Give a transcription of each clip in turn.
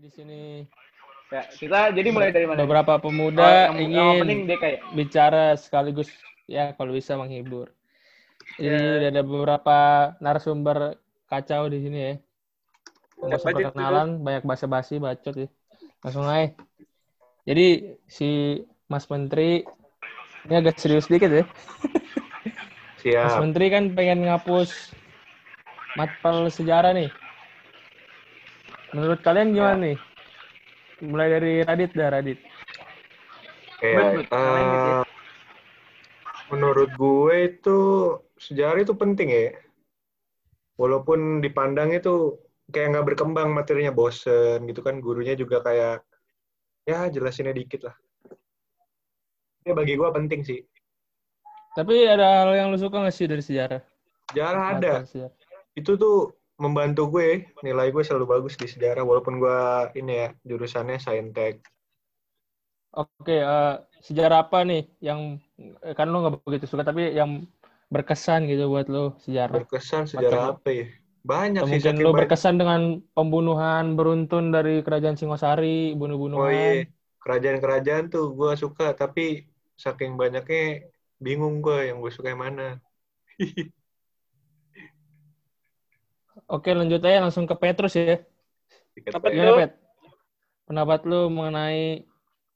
Di sini Ya, kita jadi mulai dari mana? beberapa Oh, pemuda yang- yang ingin kayak bicara sekaligus ya kalau bisa menghibur. Jadi Ya. ada beberapa narasumber kacau di sini ya. Nggak usah perkenalan, banyak basa-basi, bacot ya. Langsung aja. Jadi si Mas Menteri ini agak serius dikit ya. Mas Siap. Menteri kan pengen ngapus matpel sejarah nih. Menurut kalian gimana nih? Mulai dari Radit dah, Radit. Oke, Bet, bet, nyalain gitu ya. eh, menurut gue itu sejarah itu penting ya. Walaupun dipandang itu kayak nggak berkembang materinya bosen gitu kan gurunya juga kayak ya jelasinnya dikit lah. Ya bagi gue penting sih. Tapi ada hal yang lu suka nggak sih dari sejarah? Sejarah ada. Sejarah. Itu tuh membantu gue. Nilai gue selalu bagus di sejarah walaupun gue ini ya jurusannya saintek. Oke, eh, sejarah apa nih yang eh, kan lu nggak begitu suka tapi yang berkesan gitu buat lu sejarah? Berkesan sejarah Macam- apa ya? Banyak sih. mungkin saking lu banyak. berkesan dengan pembunuhan beruntun dari kerajaan Singosari, Oh bunuh-bunuhan. iya, kerajaan-kerajaan tuh gue suka, tapi saking banyaknya bingung gue yang gue suka yang mana. Oke, lanjut aja langsung ke Petrus ya. Apa ya. Gimana, Lu? Pet? Pendapat lu mengenai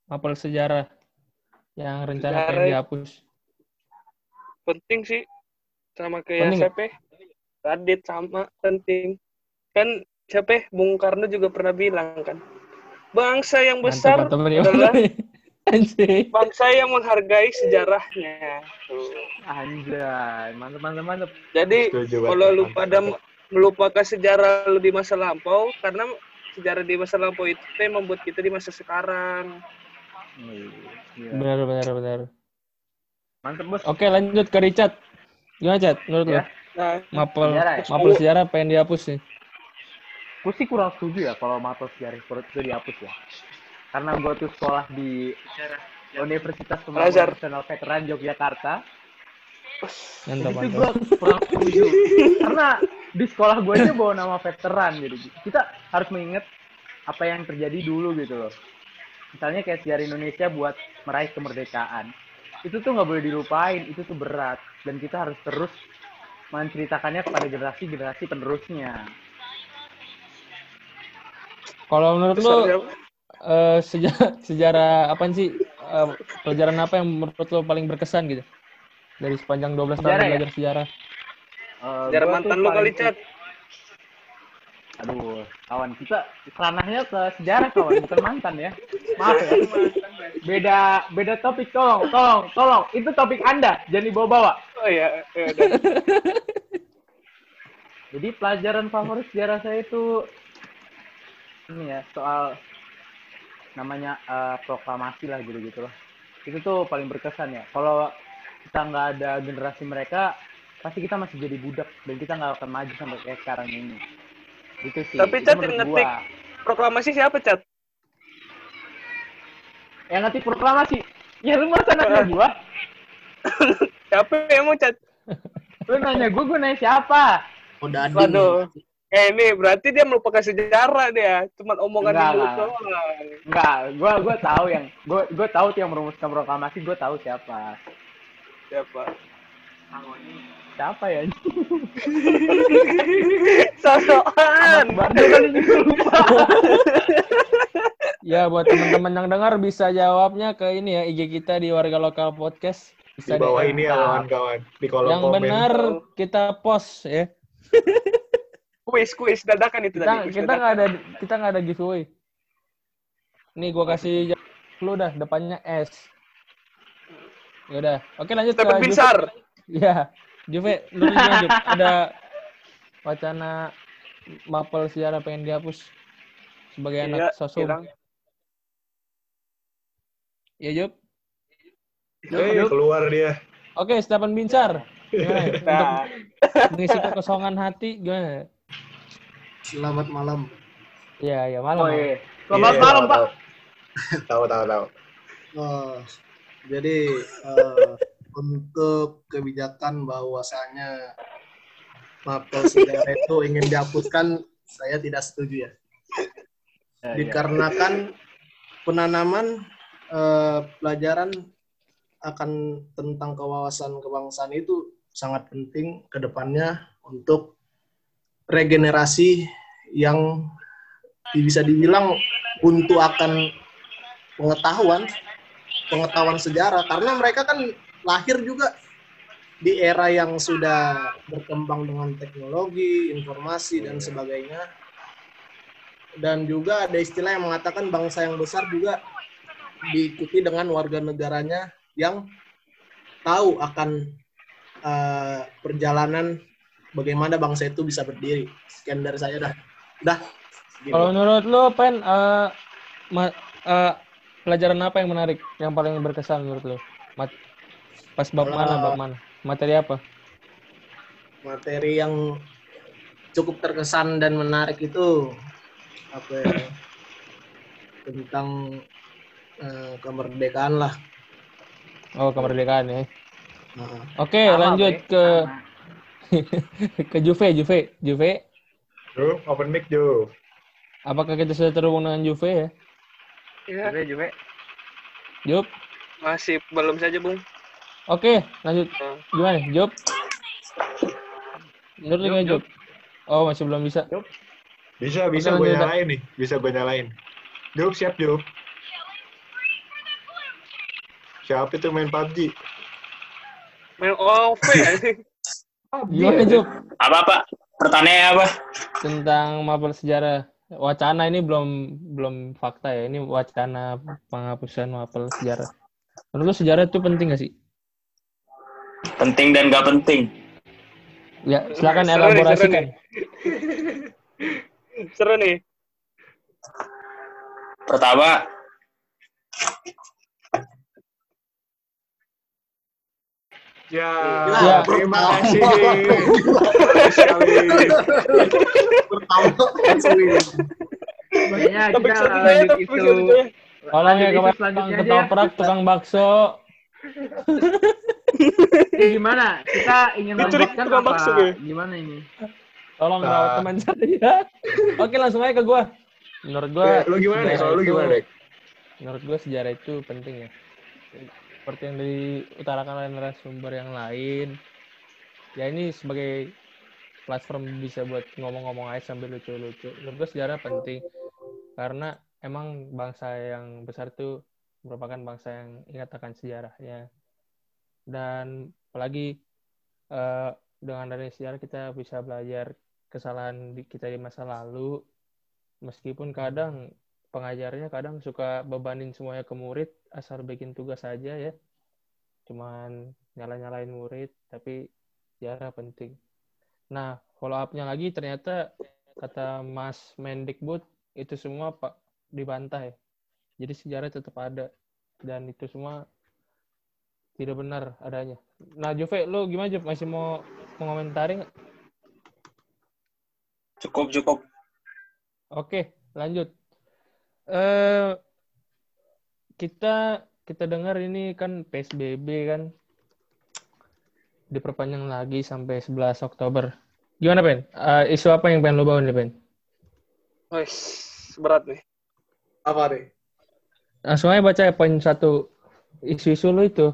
mapel sejarah yang rencana pengen dihapus? penting sih sama kayak Penting siapa ya? Radit sama penting kan siapa ya? Bung Karno juga pernah bilang kan bangsa yang besar Mantap, mantap adalah Anjing. bangsa yang menghargai sejarahnya Tuh. Anjay, mantep mantep. jadi kalau lu Mantap, pada mantap. Melupakan sejarah lu di masa lampau karena sejarah di masa lampau itu yang membuat kita di masa sekarang Iya. Benar, benar, benar. Mantep bos. Oke, lanjut ke Richard. Gimana, Chat? Menurut lu? Ya. nah Mapel, Sejarah ya? mapel sejarah pengen dihapus nih. Gue sih kurang setuju ya kalau mapel sejarah itu dihapus ya. Karena gue tuh sekolah di Universitas. Pembangunan Nasional Veteran Yogyakarta. Mantap, Jadi mantap. gue kurang setuju. Karena di sekolah gue aja bawa nama veteran gitu. Kita harus mengingat apa yang terjadi dulu gitu loh. Misalnya kayak sejarah Indonesia buat meraih kemerdekaan. Itu tuh nggak boleh dilupain, itu tuh berat. Dan kita harus terus menceritakannya kepada generasi-generasi penerusnya. Kalau menurut besarnya eh, sejarah sejarah apa sih eh, pelajaran apa yang menurut lo paling berkesan gitu dari sepanjang 12 tahun Sejarah ya? belajar sejarah Sejarah gua mantan lu kali cat Aduh, kawan kita ranahnya ke sejarah kawan, bukan mantan ya. Maaf ya. Beda beda topik tolong, tolong, tolong. Itu topik Anda, jangan dibawa-bawa. oh ya, ya. Jadi pelajaran favorit sejarah saya itu ini ya, soal namanya eh, proklamasi lah gitu-gitu lah. Itu tuh paling berkesan ya. Kalau kita nggak ada generasi mereka, pasti kita masih jadi budak dan kita nggak akan maju sampai kayak sekarang ini. Itu sih. Tapi, Cat, yang gua. ngetik. proklamasi siapa cat Yang ngetik proklamasi. Ya lu masa nanya gua? siapa yang mau cat Lu nanya gua, gua nanya siapa? Udah ading. Waduh. Eh ini berarti dia melupakan sejarah dia, cuman omongan Enggak, di mulut enggak. doang. Enggak, gua gua tahu yang gua gua tahu yang merumuskan proklamasi, gua tahu siapa. Siapa? Siapa ya? Sosokan. Lupa. ya buat teman-teman yang dengar bisa jawabnya ke ini ya IG kita di warga lokal podcast Di bisa bawah DM. ini ya kawan-kawan. Di kolom yang komen. benar kita post ya Kuis kuis dadakan itu kita tadi. kita nggak ada kita nggak ada giveaway nih gua kasih lu dah depannya S ya udah oke lanjut Juve. pinsar. Ya, Juve, lu lanjut. Ada wacana mapel sejarah pengen dihapus sebagai Iya, anak sosum. Girang. Ya, Jup. Eh, keluar dia. Oke, Stefan Binsar. Gimana? Untuk Nah, mengisi kekosongan hati gimana? Selamat malam. Ya, ya malam. Oh iya. Selamat Iya, malam, tahu, Pak. Tahu, tahu, tahu. Oh, jadi eh, untuk kebijakan bahwasanya mapel sejarah itu ingin dihapuskan, saya tidak setuju ya. Ya, ya. dikarenakan penanaman eh, pelajaran akan tentang kewawasan kebangsaan itu sangat penting ke depannya untuk regenerasi yang bisa dibilang untuk akan pengetahuan pengetahuan sejarah karena mereka kan lahir juga di era yang sudah berkembang dengan teknologi, informasi dan sebagainya. Dan juga ada istilah yang mengatakan bangsa yang besar juga diikuti dengan warga negaranya yang tahu akan eh, perjalanan bagaimana bangsa itu bisa berdiri. Sekian dari saya dah. Dah. Gitu. Kalau menurut lo, Pen, ma- eh, pelajaran apa yang menarik, yang paling berkesan menurut lo? Mat- pas bab Kalau- mana, bab mana? Materi apa? materi yang cukup terkesan dan menarik itu apa ya, tentang eh, kemerdekaan lah. Oh, kemerdekaan ya. Nah, Oke, Sama, lanjut Be. ke ke Juve, Juve, Juve. Bro, open mic, Jo. Apakah kita sudah terhubung dengan Juve ya? Ya, Juve, Juve. Jup. masih belum saja, Bung. Oke, lanjut. Gimana, Jup? Menurut lu Jup, gimana, Jup? Oh, masih belum bisa. Bisa, bisa Oke, gue nyalain nih. Bisa gue nyalain. Job, siap, Job. Siapa itu main PUBG? main OV anjing. Gimana, Jup? Apa Pak? Pertanyaannya apa? Tentang mapel sejarah. Wacana ini belum belum fakta ya. Ini wacana penghapusan mapel sejarah. Menurut lu sejarah itu penting gak sih? Penting dan gak penting. Ya, silakan Seru nih, seru elaborasikan. nih. Seru nih. Pertama, Ya, Ya. terima kasih. pertama. Kayaknya kita selanjutnya, lanjut itu. Tolong ya isu selanjutnya tukang ya. ketoprak, tukang bakso. Ini gimana? Kita ingin lanjutkan apa? bakso, Be. Gimana ini? Tolong Nah. rawat teman saya. Oke, langsung aja ke gua. Menurut gua Ya, lu gimana, Dek? lu gimana, Dek? Menurut gua sejarah itu penting ya. Seperti yang diutarakan oleh narasumber yang lain. Ya ini sebagai platform bisa buat ngomong-ngomong aja sambil lucu-lucu. Menurut gua sejarah penting karena emang bangsa yang besar itu merupakan bangsa yang ingat akan sejarahnya. Dan apalagi eh, dengan dari sejarah kita bisa belajar kesalahan kita di masa lalu. Meskipun kadang pengajarnya kadang suka bebanin semuanya ke murid asal bikin tugas saja ya. Cuman nyala-nyalain murid tapi sejarah penting. Nah follow up-nya lagi ternyata kata Mas Mendikbud itu semua pak dibantah ya. Jadi sejarah tetap ada. Dan itu semua tidak benar adanya nah Juve lu gimana Juve masih mau mengomentari nggak? cukup cukup. Oke, lanjut. Eh kita kita dengar ini kan PSBB kan diperpanjang lagi sampai 11 Oktober. Gimana, Ben? Eh, isu apa yang pengen lo bawa nih, Ben? Wes, berat nih. Apa deh? Langsung aja baca ya poin satu. Isu-isu lo itu.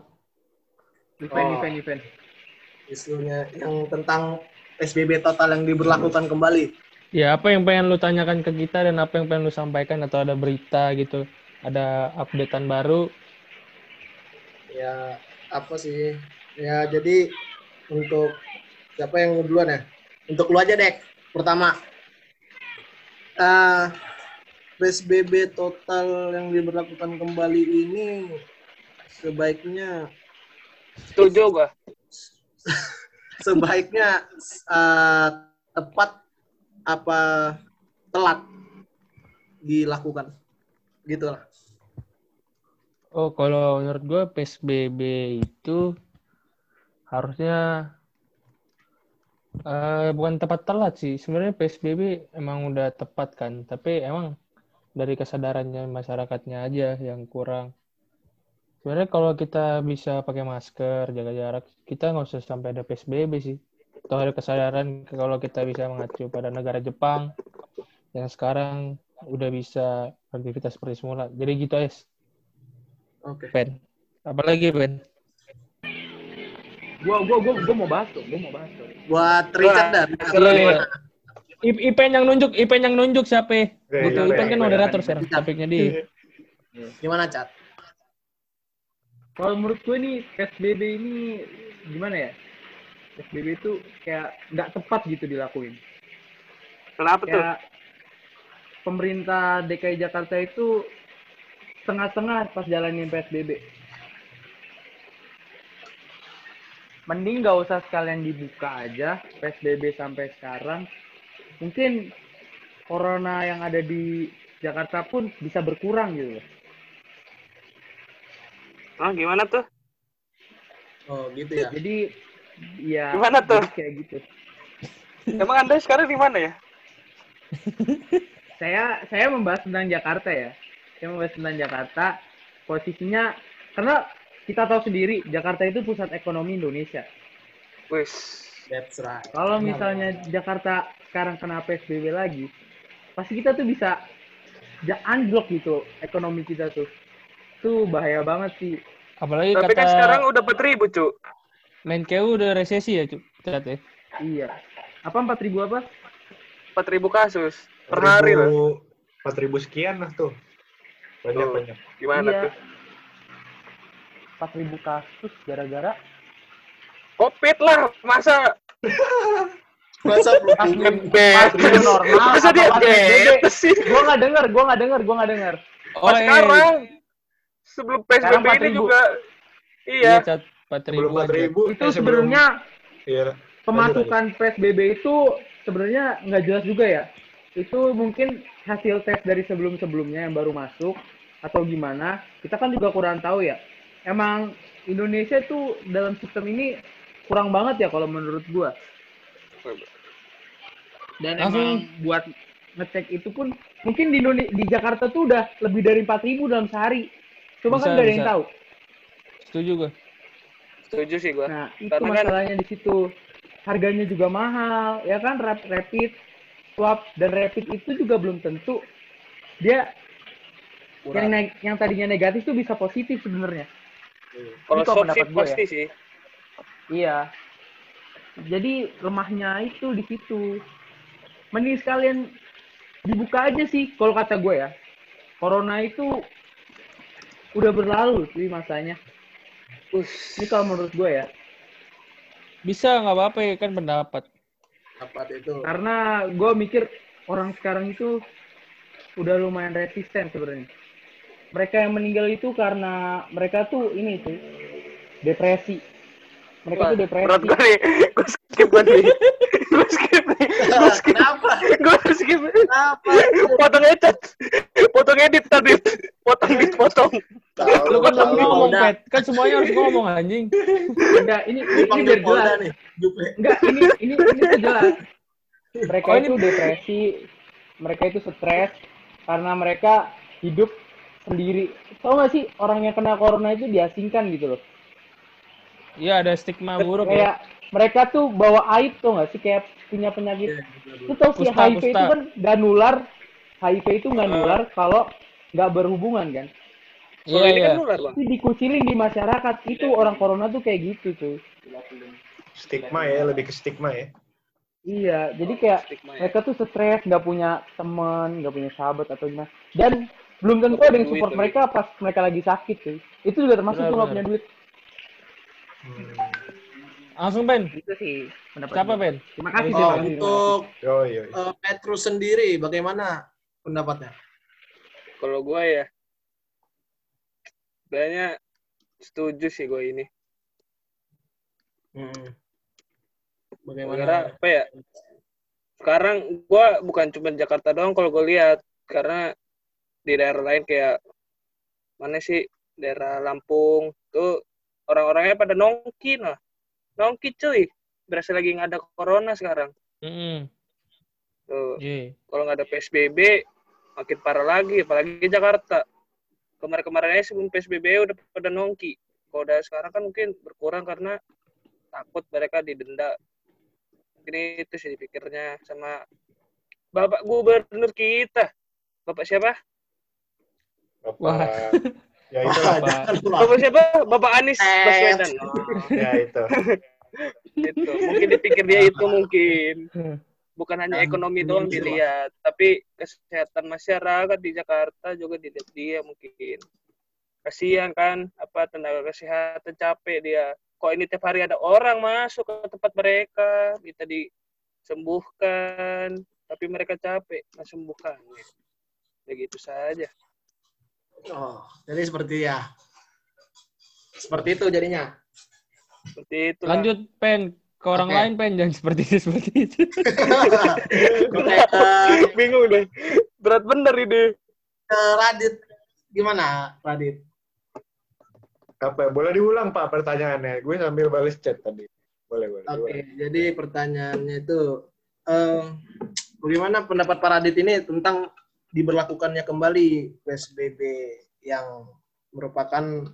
Event, Oh. event, event. Isunya yang tentang PSBB total yang diberlakukan kembali. Ya, apa yang pengen lo tanyakan ke kita dan apa yang pengen lo sampaikan atau ada berita gitu, ada updatean baru. Ya, apa sih? Ya, jadi untuk siapa yang duluan ya? Untuk lu aja, Dek. Pertama, eh PSBB total yang diberlakukan kembali ini sebaiknya Setuju gua. sebaiknya eh, tepat apa telat dilakukan gitu lah. Oh, kalau menurut gue PSBB itu harusnya eh, bukan tepat telat sih. Sebenarnya PSBB emang udah tepat kan, tapi emang dari kesadarannya masyarakatnya aja yang kurang. Sebenarnya kalau kita bisa pakai masker, jaga jarak, kita nggak usah sampai ada PSBB sih. Atau ada kesadaran kalau kita bisa mengacu pada negara Jepang yang sekarang udah bisa beraktivitas seperti semula. Jadi gitu es, Oke. Ben. Apalagi Ben? Gua gua gua gua mau bahas tuh, gua mau bahas tuh. Buat Richard dan Iya, iya. Ipen yang nunjuk, Ipen yang nunjuk siapa? Butuh Ipen, Ipen kan Ipen. moderator sekarang. Topiknya di gimana Cat? Kalau menurut gue nih PSBB ini gimana ya? PSBB itu kayak nggak tepat gitu dilakuin. Kenapa tuh? Kayak pemerintah DKI Jakarta itu setengah-setengah pas jalanin PSBB. Mending nggak usah sekalian dibuka aja PSBB sampai sekarang. Mungkin corona yang ada di Jakarta pun bisa berkurang gitu loh. Ah, gimana tuh? Oh gitu ya. Jadi ya Gimana tuh? jadi kayak gitu. Emang Anda sekarang di mana ya? Saya saya membahas tentang Jakarta ya. Saya membahas tentang Jakarta. Posisinya karena kita tahu sendiri Jakarta itu pusat ekonomi Indonesia. Wis. That's right. Kalau misalnya Jakarta sekarang kena PSBB lagi, pasti kita tuh bisa ja- unblock gitu ekonomi kita tuh. Itu bahaya banget sih. apalagi Tapi kan kata sekarang udah 4000, Cuk. Menkeu udah resesi ya, Cuk. Cat ya. Iya. Apa 4000 apa? 4000 kasus per hari loh. 4000 sekian lah tuh. Banyak Tuh. banyak. Gimana iya. tuh? 4000 kasus gara-gara Covid lah, masa Masa belum normal. Masa dia bebas sih? Gua nggak denger, gua nggak denger, gua nggak denger. Oh, iya, sekarang. Sebelum PSBB ini 4.000. juga. Iya, Iya. Cat. 4000 Sebelum. 4000 Itu eh, sebenarnya iya. pemasukan PSBB itu sebenarnya nggak jelas juga ya. Itu mungkin hasil tes dari sebelum-sebelumnya yang baru masuk atau gimana. Kita kan juga kurang tahu ya. Emang Indonesia tuh dalam sistem ini kurang banget ya kalau menurut gua. Dan Langsung- emang buat ngecek itu pun mungkin di Indone- di Jakarta tuh udah lebih dari 4000 dalam sehari. Cuma Bisa, kan gak ada yang tahu. Setuju gue. Setuju sih gua. Nah, itu Karena kan- masalahnya di situ. Harganya juga mahal, ya kan? Rap- Rapid, swab, dan rapid itu juga belum tentu dia yang neg- yang tadinya negatif tuh bisa positif sebenarnya. Kalau Ini kalau pendapat sih gua pasti sih. Iya. Jadi lemahnya itu di situ. Mending sekalian dibuka aja sih kalau kata gue ya. Corona itu udah berlalu sih masanya. Us. Ini kalau menurut gue ya. Bisa nggak apa-apa ya kan pendapat. Dapat itu. Karena gue mikir orang sekarang itu udah lumayan resisten sebenarnya. Mereka yang meninggal itu karena mereka tuh ini tuh depresi. Mereka Wah, tuh depresi. Berat gue nih. Gue skip. Gue skip nih. Gue skip. Kenapa? Gue skip. Kenapa? Potong edit. Potong edit tadi. Potong edit, potong. Lu kan belum ngomong. Pet. Kan semuanya harus ngomong anjing. Enggak, ini ini, ini biar jelas. Enggak, ini ini ini tuh jelas. Mereka Oh, ini- itu depresi, mereka itu stres karena mereka hidup sendiri. Tahu gak sih orang yang kena corona itu diasingkan gitu loh. Iya ada stigma buruk ya. Mereka tuh bawa aib tuh gak sih kayak punya penyakit. Lu tau sih HIV itu kan gak nular. HIV itu gak nular kalau nggak berhubungan kan. Kalau Iya ini iya. kan nular, Bang. Itu dikucilin di masyarakat. Itu orang corona tuh kayak gitu tuh. Stigma ya, lebih ke stigma ya. Iya, jadi kayak Stigma ya. mereka tuh stres, nggak punya teman, nggak punya sahabat atau gimana. Dan belum tentu ada yang Duit support lagi. mereka pas mereka lagi sakit tuh. Itu juga termasuk tuh nggak punya duit. Hmm. Langsung Ben. Itu sih pendapat. Siapa. Ben? Terima kasih. Oh, terima kasih, terima untuk Yo, yo, yo. eh, Petrus sendiri bagaimana pendapatnya? Kalau gue ya, sebenarnya setuju sih gue ini. Hmm. Karena Bagaimana? apa ya? Sekarang gue bukan cuma Jakarta doang kalau gue lihat, karena di daerah lain kayak mana sih daerah Lampung tuh orang-orangnya pada nongki nah nongki cuy. Berasa lagi nggak ada corona sekarang. Mm tuh. Iya. kalau nggak ada PSBB makin parah lagi apalagi Jakarta. Kemarin-kemarin aja sebelum PSBB udah pada nongki. Kalau udah sekarang kan mungkin berkurang karena takut mereka didenda. Mungkin itu sih pikirnya sama bapak gubernur kita. Bapak siapa? Bapak, Wah. ya itu Wah, Pak. Bapak siapa? Bapak Anies Eh. Baswedan. Oh, Ya itu. itu. Mungkin dipikir dia itu mungkin. Bukan hanya ekonomi doang juga. dilihat, tapi kesehatan masyarakat di Jakarta juga dilihat dia mungkin. Kasihan kan, apa tenaga kesehatan capek dia. Kok ini tiap hari ada orang masuk ke tempat mereka, minta disembuhkan, tapi mereka capek sembuhkannya. Ya gitu saja. Oh, jadi seperti ya. Seperti itu jadinya. Seperti itu. Lanjut pen ke orang Oke. lain pen jangan seperti itu seperti itu. Oke, eh, Bingung deh. Berat bener ini. ke Radit gimana Radit? Apa? Boleh diulang Pak pertanyaannya? Gue sambil balas chat tadi. Boleh, boleh. Oke, diulang. jadi pertanyaannya itu eh, bagaimana pendapat Pak Radit ini tentang diberlakukannya kembali PSBB yang merupakan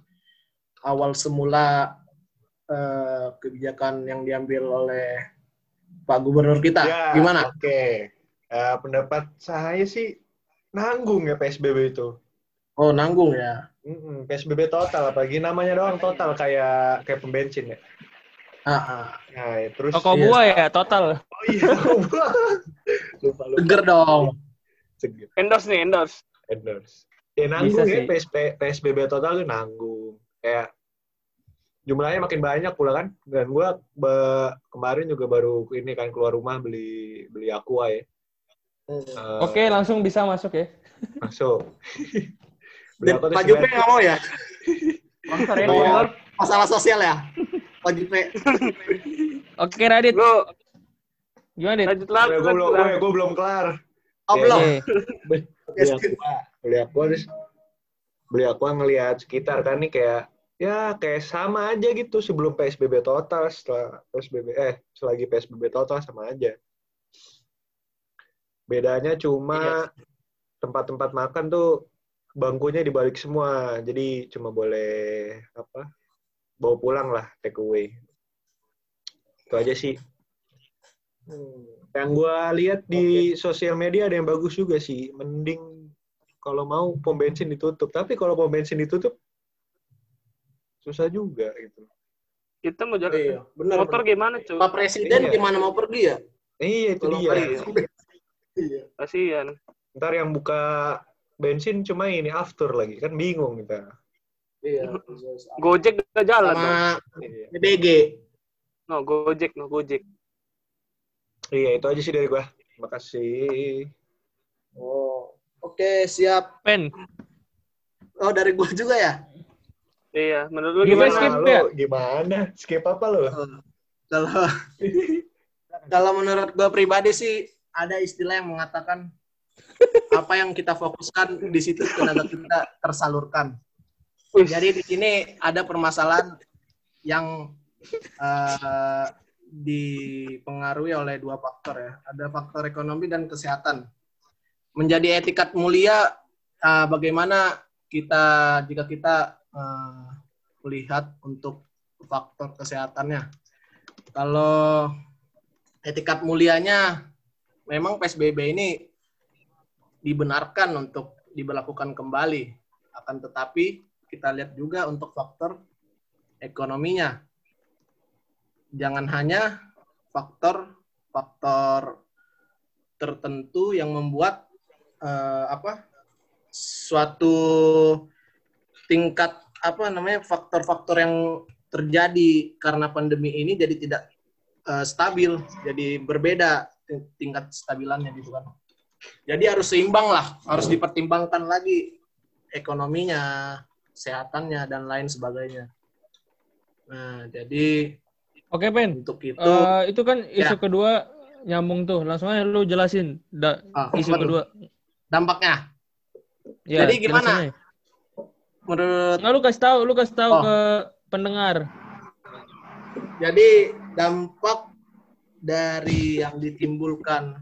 awal semula eh, kebijakan yang diambil oleh Pak Gubernur kita. Ya, Gimana? Oke. Eh, pendapat saya sih nanggung ya PSBB itu. Oh, nanggung ya. Mm-mm, PSBB total, apalagi namanya doang total kayak kayak pembensin ya. Ah, ah. Nah, ya, terus Toko Iya. buah ya total. Oh iya, lupa. lupa lupa. Seger dong. Seger. Endorse nih, endorse. Endorse. Ya nanggung Bisa ya. PSB, PSBB total tuh nanggung. Kayak jumlahnya makin banyak pula kan. Dan gua ba- kemarin juga baru ini kan keluar rumah beli beli aqua ya. Eh, Oke, langsung bisa masuk ya. Masuk. beli Dan aqua tuh Pak Jupe nggak mau ya? Ya. Masalah sosial ya? Pak Jupe. Oke, Radit. Lu Gimana, Dit? lanjut lah. Gue belum, gue, gue belum kelar. Oh, Iya? Oke. beli aqua beli aqua terus beli aqua ngelihat sekitar kan nih kayak ya kayak sama aja gitu sebelum PSBB total setelah PSBB eh selagi PSBB total sama aja. Bedanya cuma tempat-tempat makan tuh bangkunya dibalik semua. Jadi cuma boleh apa bawa pulang lah take away. Itu aja sih yang gue lihat di sosial media ada yang bagus juga sih. Mending kalau mau pom bensin ditutup. Tapi kalau pom bensin ditutup susah juga gitu. Kita mau jalan Iya, benar. motor benar. gimana, cuy? Pak Presiden Iya. gimana mau pergi ya? Iya itu dia. nggak- Iya. Kasihan. Ntar yang buka bensin cuma ini after lagi kan bingung kita. Iya. Gojek gak jalan dong. Sama Iya. BDG. No, Gojek, no Gojek. Iya itu aja sih dari gua. Makasih. Oh, oke siap. Pen. Oh dari gua juga ya. Iya, menurut lu Gimana, gimana? skip Nah, ya? lo gimana? Skip apa lo? Kalau kalau menurut gua pribadi sih ada istilah yang mengatakan apa yang kita fokuskan di situ tenaga kita tersalurkan. Jadi di sini ada permasalahan yang eh, dipengaruhi oleh dua faktor ya. Ada faktor ekonomi dan kesehatan. Menjadi etikat mulia eh, bagaimana kita jika kita eh, melihat untuk faktor kesehatannya. Kalau etikat mulianya memang PSBB ini dibenarkan untuk diberlakukan kembali. Akan tetapi kita lihat juga untuk faktor ekonominya. Jangan hanya faktor-faktor tertentu yang membuat eh, apa suatu tingkat apa namanya faktor-faktor yang terjadi karena pandemi ini jadi tidak eh, stabil, jadi berbeda ting- tingkat stabilannya gitu kan. Jadi harus seimbang lah, harus dipertimbangkan lagi ekonominya, kesehatannya dan lain sebagainya. Nah, jadi Oke, Pen. untuk itu Eh, itu kan isu Ya. kedua nyambung tuh. Langsung aja lu jelasin da- ah, isu tuh? kedua. dampaknya. Ya, Jadi gimana? aja. Menurut Nggak, lu kasih tahu, lu kasih tahu Oh. ke pendengar. jadi dampak dari yang ditimbulkan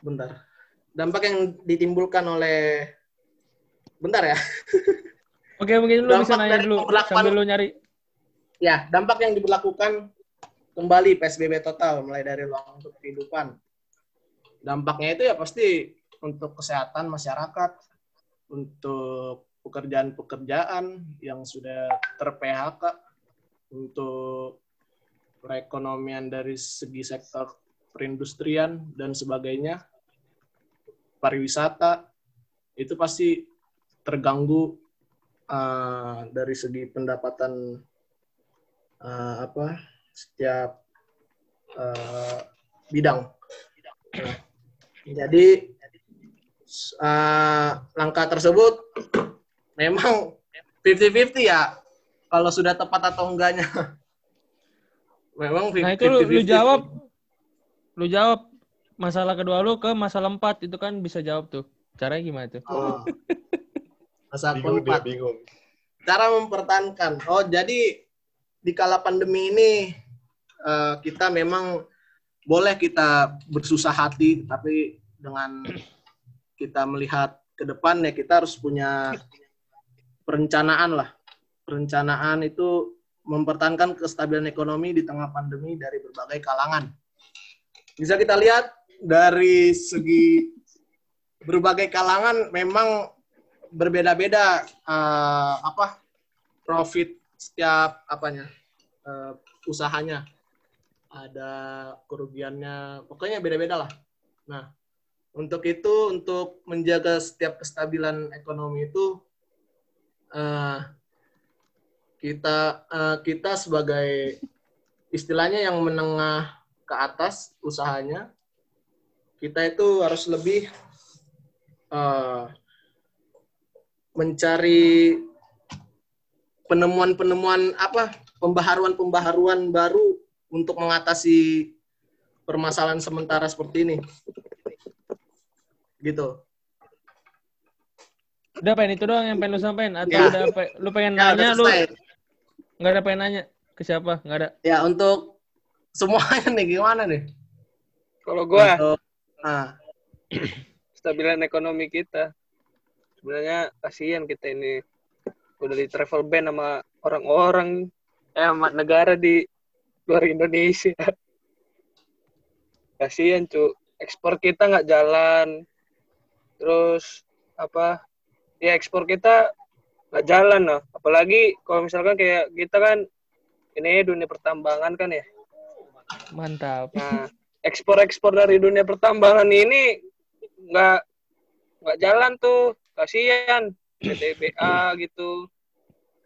bentar. Dampak yang ditimbulkan oleh bentar ya. Oke, mungkin lu bisa Dampak nanya dari dulu pemberlakuan- sambil lu nyari. Ya, dampak yang diberlakukan kembali PSBB total mulai dari ruang untuk kehidupan. Dampaknya itu ya pasti untuk kesehatan masyarakat, untuk pekerjaan-pekerjaan yang sudah ter-PHK, untuk perekonomian dari segi sektor perindustrian dan sebagainya, pariwisata, itu pasti terganggu eh, dari segi pendapatan eh, apa setiap eh, bidang. Nah, jadi eh, langkah tersebut memang 50-50 ya kalau sudah tepat atau enggaknya. Memang Nah itu lu, lu 50-50. jawab, lu jawab masalah kedua lu ke masalah empat itu kan bisa jawab tuh. Caranya gimana tuh? Oh. Masa Bingung dia, keempat. bingung. cara mempertahankan. Oh, jadi di kala pandemi ini eh, kita memang boleh kita bersusah hati, tapi dengan kita melihat ke depan ya kita harus punya perencanaan lah. Perencanaan itu mempertahankan kestabilan ekonomi di tengah pandemi dari berbagai kalangan. Bisa kita lihat dari segi berbagai kalangan memang berbeda-beda eh, apa profit setiap apanya eh, usahanya ada kerugiannya pokoknya beda-beda lah. Nah untuk itu untuk menjaga setiap kestabilan ekonomi itu eh, kita eh, kita sebagai istilahnya yang menengah ke atas usahanya kita itu harus lebih eh, mencari penemuan-penemuan apa pembaharuan-pembaharuan baru untuk mengatasi permasalahan sementara seperti ini. Gitu. Udah pengen itu doang yang pengen lu sampein atau Ya. ada apa, lu pengen Ya, udah nanya lu nggak ada pengen nanya ke siapa? Nggak ada. Ya, untuk semuanya nih gimana nih? Kalau gua Untuk, nah, stabilan ekonomi kita. Sebenarnya kasihan kita ini udah di travel ban sama orang-orang eh sama negara di luar Indonesia. Kasihan cu, ekspor kita nggak jalan. Terus apa? Ya ekspor kita nggak jalan lah. Apalagi kalau misalkan kayak kita kan ini dunia pertambangan kan ya. Mantap. Nah, ekspor-ekspor dari dunia pertambangan ini nggak nggak jalan tuh, kasihan PTBA gitu,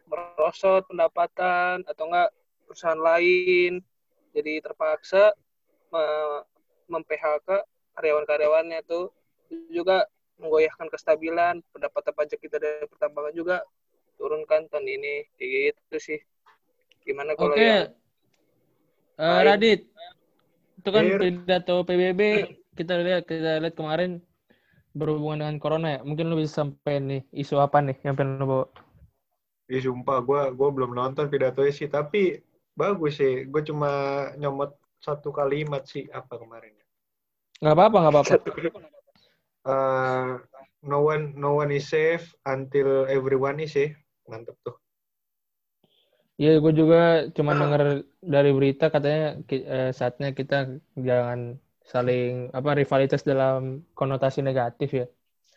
merosot pendapatan atau enggak perusahaan lain. Jadi terpaksa me- mem-PHK karyawan-karyawannya tuh. Itu juga menggoyahkan kestabilan pendapatan pajak kita dari pertambangan juga. Turunkan tahun ini. Kayak gitu sih. Gimana kalau Oke. yang Eh, lain? Radit. Itu kan pidato PBB kita lihat kita lihat kemarin berhubungan dengan corona ya. Mungkin lu bisa sampai nih isu apa nih yang pengen lu bawa? Ih, sumpah, gue gua belum nonton pidatonya sih. Tapi bagus sih. Gue cuma nyomot satu kalimat sih apa kemarin. Nggak apa-apa, nggak apa-apa. Eh, no one no one is safe until everyone is safe. Mantep tuh. Iya, gue juga cuma denger dari berita katanya eh, saatnya kita jangan saling apa rivalitas dalam konotasi negatif ya.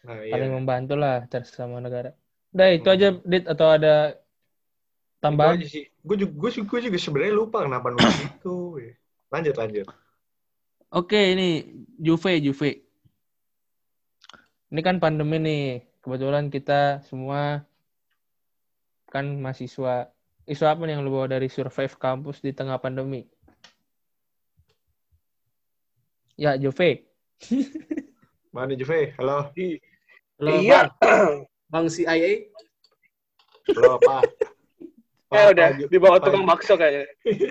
Nah, Saling iya. membantu lah antar sesama negara. Udah itu aja Dit atau ada tambahan? Itu aja sih. Gue juga, gue juga, juga sebenarnya lupa kenapa nulis itu. Lanjut, lanjut. Oke, ini Juve, Juve. Ini kan pandemi nih. Kebetulan kita semua kan mahasiswa. Isu apa nih yang lu bawa dari survive kampus di tengah pandemi? Ya, Juve. Mana Juve? Halo? Halo, iya Bang. Bang CIA, Halo, Pak. ya Pak, udah Pak Ju- di bawah Pak tukang bakso kayaknya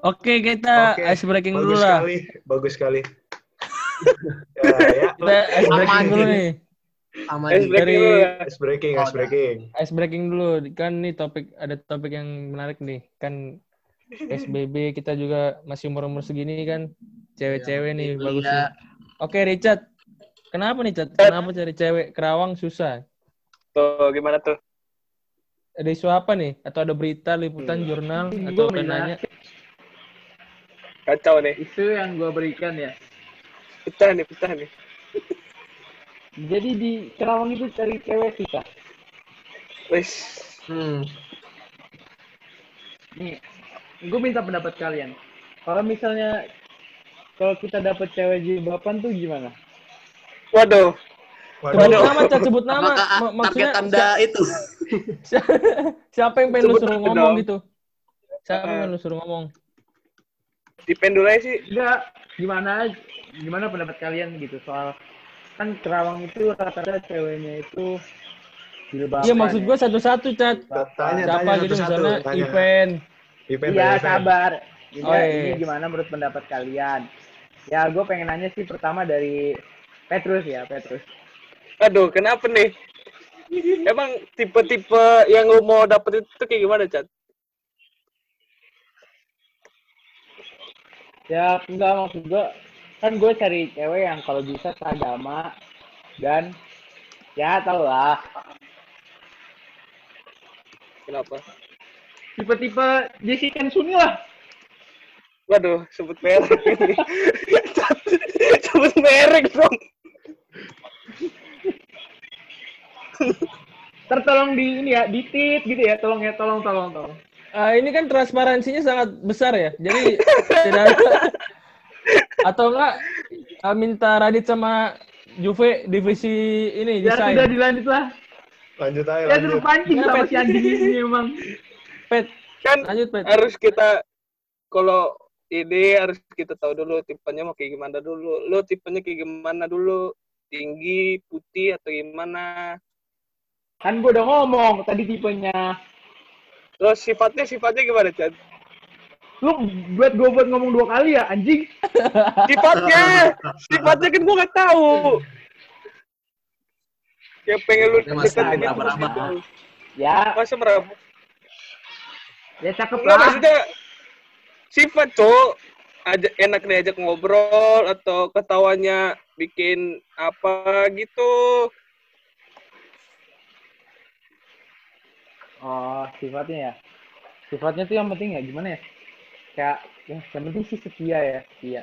Oke, kita Oke, ice breaking dulu Bagus lah. sekali. Bagus sekali. ya, ya. Kita ice breaking Aman. dulu nih. Eh, di breaking Dari- dulu ya. Ice breaking, Oh, ice breaking. Ice breaking dulu. Kan nih topik ada topik yang menarik nih. Kan SBB kita juga masih umur-umur segini kan. Cewek-cewek nih Iya. bagus nih. Oke, Richard. Kenapa nih, Chat? Kenapa cari cewek kerawang susah? tuh gimana tuh Ada isu apa nih? Atau ada berita, liputan, jurnal, atau apa ya. nanya? Kacau nih. Isu yang gue berikan ya. Pecah nih, pecah nih. Jadi di Kerawang itu cari cewek susah. Wes. Hmm. Nih, gue minta pendapat kalian. Kalau misalnya kalau kita dapet cewek jilbaban tuh gimana? Waduh. Sebut Waduh. nama, Cat, sebut nama. Apakah Ma- target maksudnya anda itu? si- siapa yang pengen lu Sebut suruh nama ngomong dong. gitu? Siapa yang pengen lu suruh ngomong? Dipend dulu aja sih. Enggak, gimana gimana pendapat kalian gitu soal kan Kerawang itu rata-rata ceweknya itu. Iya maksud ya. gue satu-satu, Cat. Tanya, Siapa tanya gitu satu-satu, misalnya tanya. event. Iya, sabar. Ini, Oh, iya. ini gimana menurut pendapat kalian? Ya, gue pengen nanya sih pertama dari Petrus ya, Petrus. Aduh, kenapa nih? Emang tipe-tipe yang lu mau dapet itu kayak gimana, Chat? Ya, enggak maksud gue, kan gue cari cewek yang kalau bisa seragama dan ya tau lah, Kenapa? Tipe-tipe Jessica Suni lah. Waduh, sebut merek ini. Sebut merek dong. Tertolong di ini ya, di tit gitu ya, tolong ya, tolong, tolong, tolong. Ah, ini kan transparansinya sangat besar ya. Jadi tidak ada atau enggak ah, minta Radit sama Juve divisi ini Ya desain. sudah dilanjut lah. Lanjut aja, Ya lanjut. pancing sama si anjing ini emang. Pet, Kan lanjut Pet. harus kita kalau ini harus kita tahu dulu tipenya mau kayak gimana dulu. Lu tipenya kayak gimana dulu? Tinggi, putih atau gimana? Kan gue udah ngomong tadi tipenya. Terus sifatnya sifatnya gimana, Chat? Lu buat gue buat ngomong dua kali ya, anjing. Sifatnya, sifatnya kan gua nggak tahu. Yang pengen lu Ya, deketin itu. Ya, Masa meraba? Ya cakep lah. maksudnya sifat cowok aja enak diajak ngobrol atau ketawanya bikin apa gitu. Oh, sifatnya ya. Sifatnya tuh yang penting ya gimana ya? Kayak ya, yang penting sih setia ya, setia.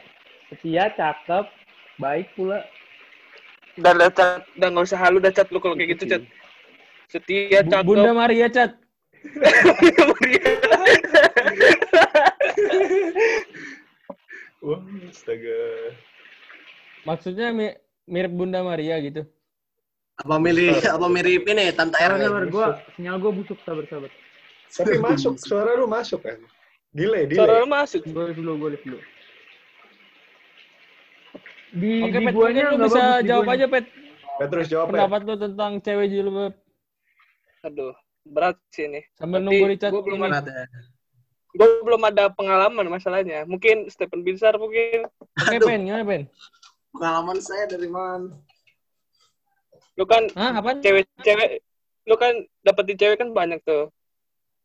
Setia, cakep, baik pula. Dan udah cat, dan nggak usah halu dah cat lu kalau kayak gitu cat. Setia, cakep. Bunda Maria Cat. Wah, astaga. Maksudnya mi- mirip Bunda Maria gitu. Apa mirip apa mirip ini Tante Erwin? sabar, gua sinyal gua busuk, sabar, sabar. Tapi masuk, suara lu masuk kan? Delay, Suara delay. lu masuk. Lift dulu, lift dulu. Di, Oke di Pet, guanya lu bisa bagus jawab aja Pet. Petrus jawab ya. Pendapat lu tentang cewek jilbab Aduh, berat sih ini. sambil Tapi nunggu Richard gua belum ini. Ya. Gue belum ada pengalaman masalahnya. Mungkin Stephen Binsar mungkin. Oke. Pen, gimana Pen? Pengalaman saya dari mana? Lu kan Hah, apaan? cewek-cewek, lu kan dapetin cewek kan banyak tuh.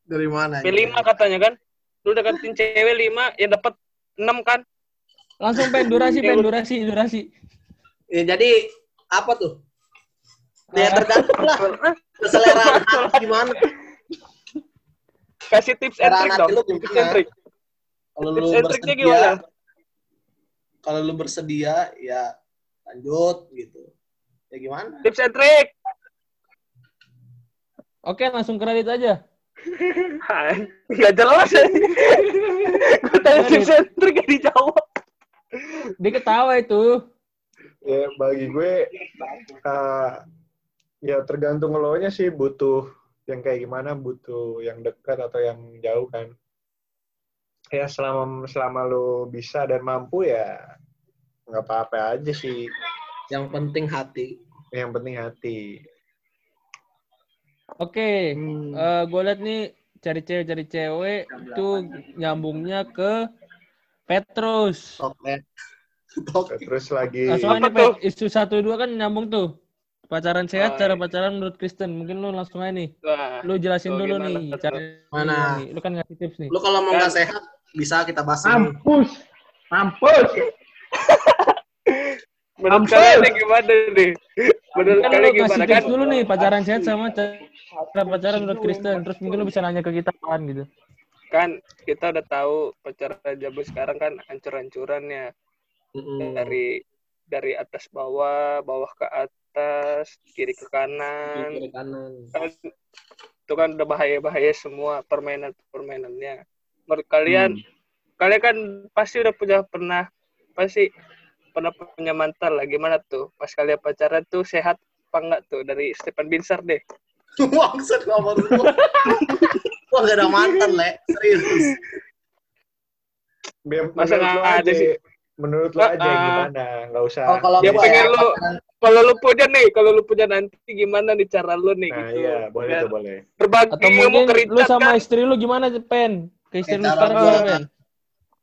Dari mana? Sampai lima katanya kan. Lu dapetin cewek lima, ya dapet enam kan. Langsung Pen, durasi Ya, Pen, durasi, durasi. Ya, jadi apa tuh? Ya Ah. tergantung lah. Keseleraan hati gimana? Kasih tips and trick dong. lu Tips and trick. Kalau lu bersedia, gimana? kalau lu bersedia ya lanjut gitu. Ya gimana? Tips and trick. Oke, langsung kredit aja. Nggak jelas ya. Gue tanya tips and trick gak dijawab. Dia ketawa itu. Ya, bagi gue, eh, ya tergantung lo nya sih butuh yang kayak gimana, butuh yang dekat atau yang jauh kan. Ya selama selama lo bisa dan mampu ya nggak apa-apa aja sih. Yang penting hati. Yang penting hati. Oke, Hmm. gue liat nih cari cewek cari cewek itu nyambungnya ke Petrus. Oke. Oke. Terus lagi ini Pet, tuh? isu satu dua kan nyambung tuh. Pacaran sehat, Oh, cara iya. pacaran menurut Kristen. Mungkin lu langsung aja nih. Wah, Lu jelasin dulu gimana nih. Cara Mana? Lu kan ngasih tips nih. Lu kalau mau Kan- nggak sehat bisa kita bahas. Mampus. Mampus. menurut Mampus. kalian gimana nih? Menurut Kan kalian gimana tips kan? dulu nih pacaran sehat sama cara pacaran menurut Kristen. Terus mungkin lu bisa nanya ke kita kan gitu. kan kita udah tahu pacaran zaman sekarang kan hancur-hancurannya Mm-mm. dari dari atas bawah, bawah ke atas, kiri ke kanan. Kiri kanan. Kan, itu kan udah bahaya-bahaya semua permainan-permainannya. Menurut kalian, kalian kan pasti udah punya pernah pasti pernah punya mantan lah. Gimana tuh? Pas kalian pacaran tuh sehat apa enggak tuh dari Stephen Binsar deh? Maksud ngomong lu. Gua gak ada mantan, Le. Serius. Masa nggak ada aja, sih? Menurut lu Ah, aja ah. gimana? Nggak usah. Oh, kalau Ya, pengen lu- pacaran- Kalau lu punya nih, kalau lu punya nanti gimana nih cara lu nih Nah gitu? iya, boleh Biar tuh boleh. Berbagi Atau ilmu mungkin Richard sama kan? istri lu gimana, Pen? Ke istri lu cara sekarang gua, gimana, Pen?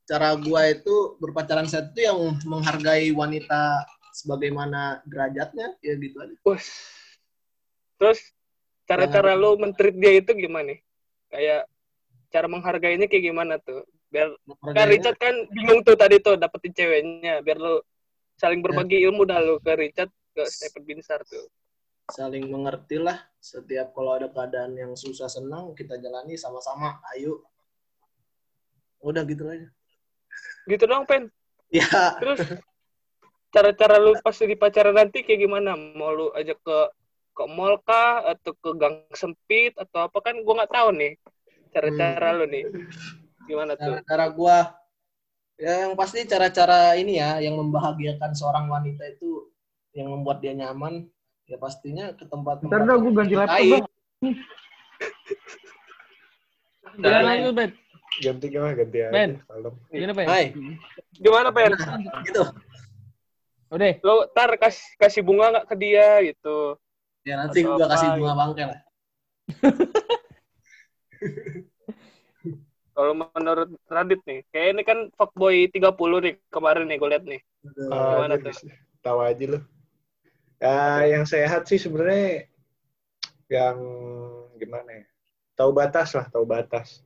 cara gua itu berpacaran sehat itu yang menghargai wanita sebagaimana derajatnya, ya gitu aja. Terus cara-cara Jangan- lu mentreat dia itu gimana nih? Kayak cara menghargainya kayak gimana tuh? Biar kan Richard kan bingung tuh tadi tuh dapetin ceweknya. Biar lu saling berbagi ilmu dah lu ke Richard ke Stephen Binsar tuh. saling mengerti lah. Setiap kalau ada keadaan yang susah senang kita jalani sama-sama. Ayo. Udah gitu aja. Gitu dong, Pen. ya. Terus cara-cara lu pas di pacaran nanti kayak gimana? Mau lu ajak ke ke mall kah? Atau ke gang sempit? Atau apa? Kan gua nggak tahu nih cara-cara lu nih. Gimana tuh? cara gua ya yang pasti cara-cara ini ya yang membahagiakan seorang wanita itu yang membuat dia nyaman ya pastinya ke tempat-tempat Ntar dah gue ganti laptop bang. Gimana lanjut, Pen? Ganti gimana? Ganti aja. Ben. Gimana, Pen? Hai, Gimana, Pen? gitu. Udah. Lu ntar kasih kasih bunga nggak ke dia gitu. Ya nanti apa kasih gitu. bunga bangke lah. Kalau menurut Radit nih, kayak ini kan fuckboy 30 nih kemarin nih gue liat nih. Gimana Ah, tuh? Tahu aja lu. Ya, yang sehat sih sebenarnya yang gimana ya? Tahu batas lah, tahu batas.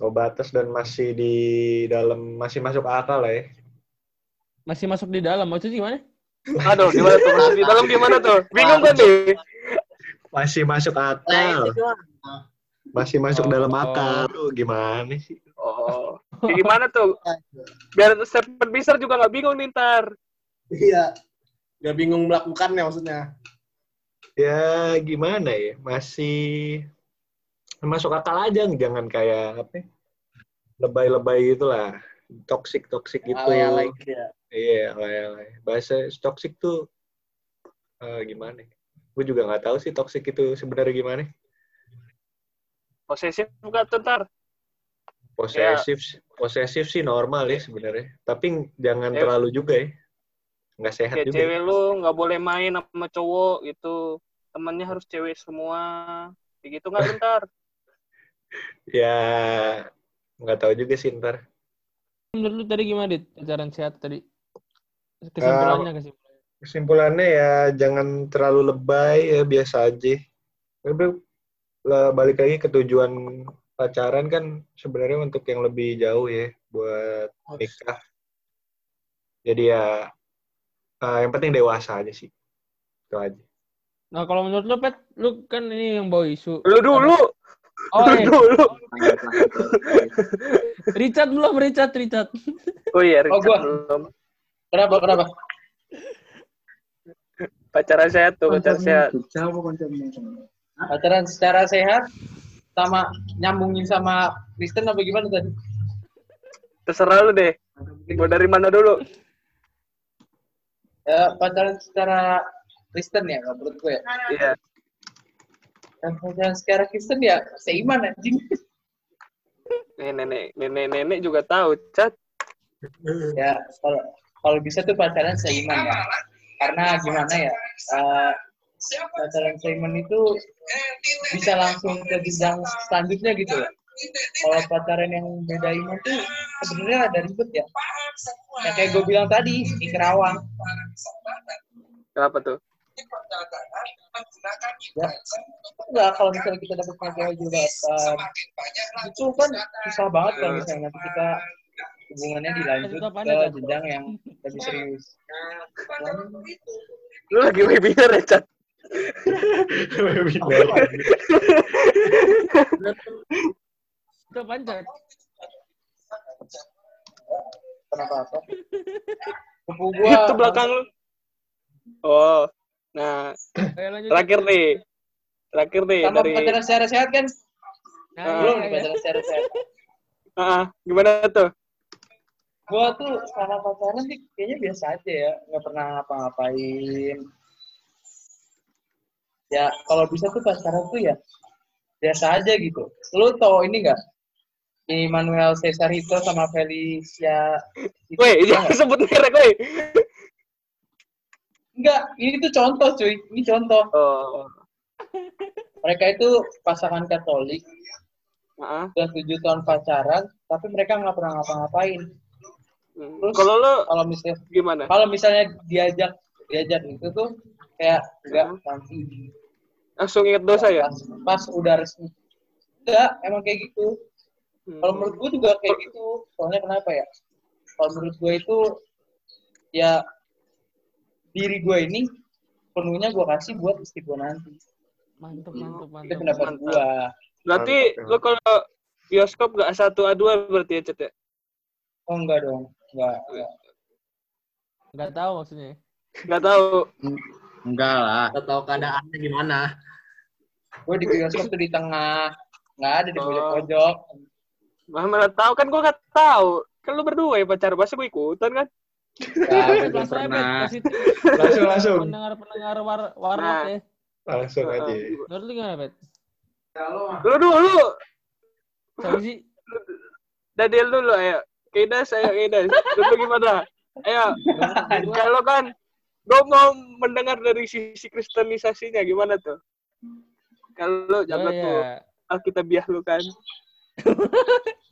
Tahu batas dan masih di dalam masih masuk akal lah ya. Masih masuk di dalam. Maksudnya gimana? Aduh, gimana tuh? Masuk di dalam gimana tuh? Bingung kan nih? Masih masuk akal. Masih masuk Oh. dalam akal. Lu gimana sih? Oh, kayak gimana tuh? Biar Stephen Binsar juga nggak bingung nih ntar. Iya. Gak bingung melakukannya maksudnya. Ya gimana ya? Masih masuk akal aja, jangan kayak apa? ya, Lebay-lebay itulah. Toxic toxic gitu. Alay-alay gitu ya. Iya, alay-alay. Bahasa toxic tuh eh, gimana? Gue juga nggak tahu sih toxic itu sebenarnya gimana. Posesif nggak tuh ntar? Posesif, posesif sih normal ya sebenarnya. Tapi jangan Ya. terlalu juga ya. Nggak sehat Kayak juga. cewek lu nggak boleh main sama cowok gitu. Temennya harus cewek semua. Kayak gitu nggak lu ntar? Ya nggak tahu juga sih ntar. Menurut lu tadi gimana, Dit? Pacaran sehat tadi? Kesimpulannya, kesimpulannya. Kesimpulannya ya jangan terlalu lebay ya biasa aja. Tapi balik lagi ke tujuan pacaran kan sebenarnya untuk yang lebih jauh ya buat nikah. Jadi ya eh, yang penting dewasa aja sih. Itu aja. Nah, kalau menurut lu, Pet, lu kan ini yang bawa isu. Lu dulu, Oh, lu eh. dulu. Richard belum, Richard, Richard. Oh iya, Oh, Richard gua. belum. Kenapa? Kenapa? Pacaran sehat tuh, pacaran sehat. Pacaran secara sehat sama nyambungin sama Kristen apa gimana tadi? Terserah lu deh. Mau dari mana dulu? Ya, pacaran secara Kristen ya, menurut gue. ya. Iya. Dan pacaran secara Kristen ya seiman anjing. Nenek, nenek, nenek juga tahu, cat. ya kalau kalau bisa tuh pacaran seiman ya. Karena gimana ya? eh, pacaran seiman itu bisa langsung ke jenjang selanjutnya gitu loh. Kalau pacaran yang beda iman tuh sebenarnya ada ribet ya. Ya kayak gue bilang tadi di Kerawang. Kenapa tuh? Ya, enggak kalau misalnya kita dapat cewek juga eh, itu kan susah banget kalau misalnya nanti kita hubungannya dilanjut Tetap ada, ke jenjang yang lebih serius. Lu lagi webinar ya, Itu pancat. Kenapa apa? Sepupu gua. Itu belakang lu. Oh. Nah, terakhir nih. Terakhir nih Sama dari pacaran secara sehat kan? Nah, Belum iya, nih iya. pacaran secara sehat. Ah, gimana tuh? Gua tuh sama pacaran sih kayaknya biasa aja ya, nggak pernah ngapa-ngapain. Ya kalau bisa tuh pacaran tuh ya biasa aja gitu. Lu tau ini nggak? Immanuel Cesarito sama Felicia. itu Woi, jangan sebut merek, woi. Enggak, ini tuh contoh cuy. Ini contoh. Oh. Mereka itu pasangan Katolik, Heeh. udah tujuh tahun pacaran, tapi mereka nggak pernah ngapa-ngapain. Hmm. Terus- Kalau lu Kalau misalnya gimana? kalau misalnya diajak diajak itu tuh kayak enggak Hmm. nanti Langsung inget dosa ya? pas, pas udah resmi enggak emang kayak gitu Hmm. kalau menurut gue juga kayak gitu soalnya kenapa ya kalau menurut gue itu ya diri gue ini penuhnya gue kasih buat istri gue nanti Mantap, mantap, itu mantap. pendapat mantap. gue Berarti Mantap, lu kalau bioskop gak satu A2 berarti ya, Cet ya? oh enggak dong enggak, enggak. Enggak tahu maksudnya. Gak tahu. Enggak lah. Kita tahu keadaannya gimana. Gue di bioskop tuh di tengah nggak ada di Oh. pojok-pojok Mah malah tahu kan gua gak tahu. Kan lu berdua ya pacar masa gue ikutan kan? Gue belum Langsung Bet. Langsung, langsung. Pendengar-pendengar war warlock Nah. ya. Langsung aja. Menurut lu gimana, Bet? Lu dulu. Siapa sih? Daniel dulu ayo. Kidas ayo Kidas. Dulu gimana? Ayo. Kalau kan gue mau mendengar dari sisi kristenisasinya gimana tuh? Kalau lu Oh, jaga tuh ya. Alkitabiah lu kan.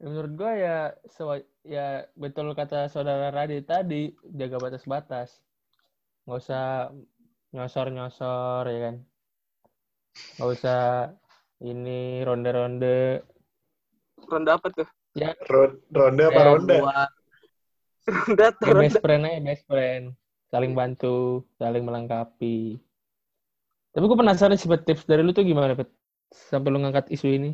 Ya, menurut gua ya sewa- ya betul kata saudara Radit tadi jaga batas-batas nggak usah nyosor-nyosor ya kan nggak usah ini ronde-ronde Ronda apa tuh? Ro- Ronda apa Ya, ronda? buat Ronda tuh ya, best friend aja best friend saling bantu saling melengkapi tapi gue penasaran sih Bet, tips dari lu tuh gimana Pet? sampai lu ngangkat isu ini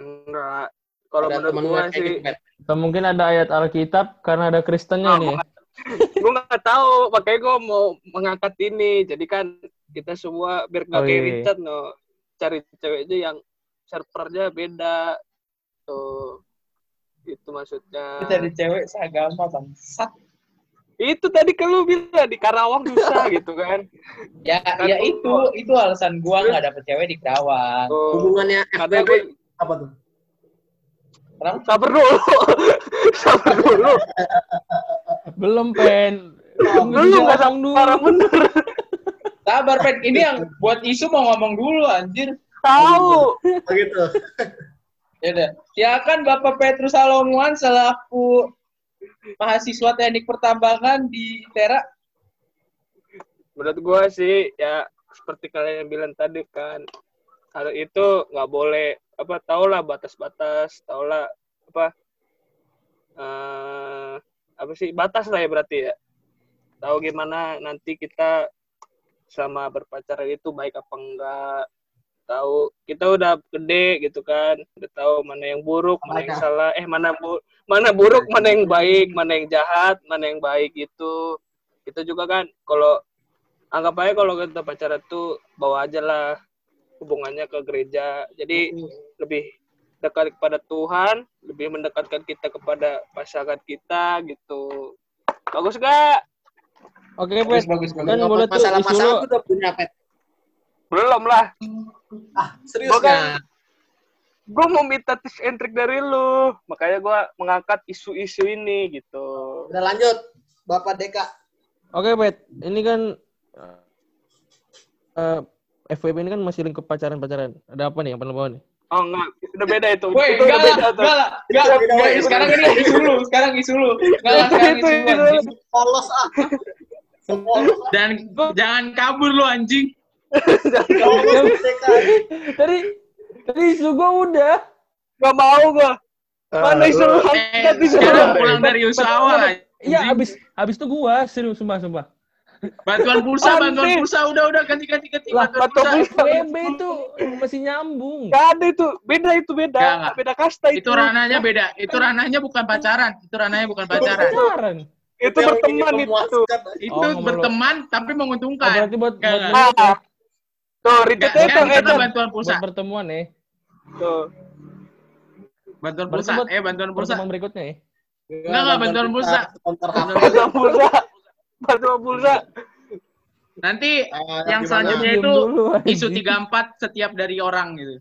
Enggak. Kalau menurut kayak sih, gitu, atau mungkin ada ayat Alkitab karena ada Kristennya Oh, nih ya gue nggak tahu. Makanya gue mau mengangkat ini. Jadi kan kita semua biar nggak Oh, kayak iya. Richard no. Cari ceweknya yang servernya beda. Tuh. Itu maksudnya. Kita di cewek seagama bangsat Itu tadi kan lu bilang di Karawang susah gitu kan. ya Kan ya gua- itu itu alasan gua nggak dapet cewek di Kerawang Tuh. Hubungannya FBB gua- apa tuh? kenapa sabar dulu. sabar dulu. belum pen Belum nggak sabar bener. sabar pen ini yang buat isu mau ngomong dulu anjir Tahu. Begitu. ya udah silakan Bapak Petrus Salomuan selaku mahasiswa teknik pertambangan di Tera? Menurut gua sih ya seperti kalian yang bilang tadi kan hal itu nggak boleh apa tau lah batas-batas tau lah apa eh apa sih batas lah ya berarti ya. Tahu gimana nanti kita sama berpacaran itu baik apa enggak tahu kita udah gede gitu kan udah tahu mana yang buruk mana yang salah eh mana bu mana buruk mana yang baik mana yang jahat mana yang baik gitu. Kita juga kan kalau anggap aja kalau kita pacaran tuh bawa aja lah hubungannya ke gereja. Jadi lebih dekat kepada Tuhan lebih mendekatkan kita kepada pasangan kita gitu. Bagus gak oke bagus Pet bagus bagus. Kan tuh masalah pasangan lu udah punya pet. Belum lah Serius Gua kan- nggak? gue mau minta tips and trick dari lu makanya gue mengangkat isu-isu ini gitu Udah lanjut, Bapak Deka. Oke, Bet. Ini kan eh FWB ini kan masih lingkup pacaran-pacaran. Ada apa nih yang perlu bawa nih? oh enggak udah beda itu Woi, enggak lah, enggak lah, enggak, enggak, sekarang ini isu lu, sekarang isu lu, enggak lah, sekarang Itu, isu lu, ah. Polos ah. Dan jangan kabur lu anjing. Tadi tadi isu gua udah. Gak mau gue Ah, mana isu lu- lu Eh, angkat isu pulang dari isu awal. Iya, abis abis itu gua serius sumpah sumpah. Bantuan pulsa, bantuan pulsa. Udah, udah. Ganti, ganti, ganti. Lah, Bantuan pulsa. FWB itu masih nyambung. Gak ada itu. Beda itu beda. Beda kasta itu. Itu ranahnya beda. Itu ranahnya bukan pacaran. Itu ranahnya bukan pacaran. Pacaran. Itu berteman itu. Itu Oh, berteman tapi Oh, menguntungkan. berarti buat buat. Tuh, Richard kan itu, kita bantuan pulsa. buat pertemuan ya. Tuh. Bantuan pulsa. buat Eh, bantuan pulsa. Pertemuan berikutnya ya. Enggak, enggak, bantuan pulsa. Sponsor Bantuan pulsa. Bantuan pulsa. Nanti Ah, yang selanjutnya itu dulu, isu 34 setiap dari orang gitu.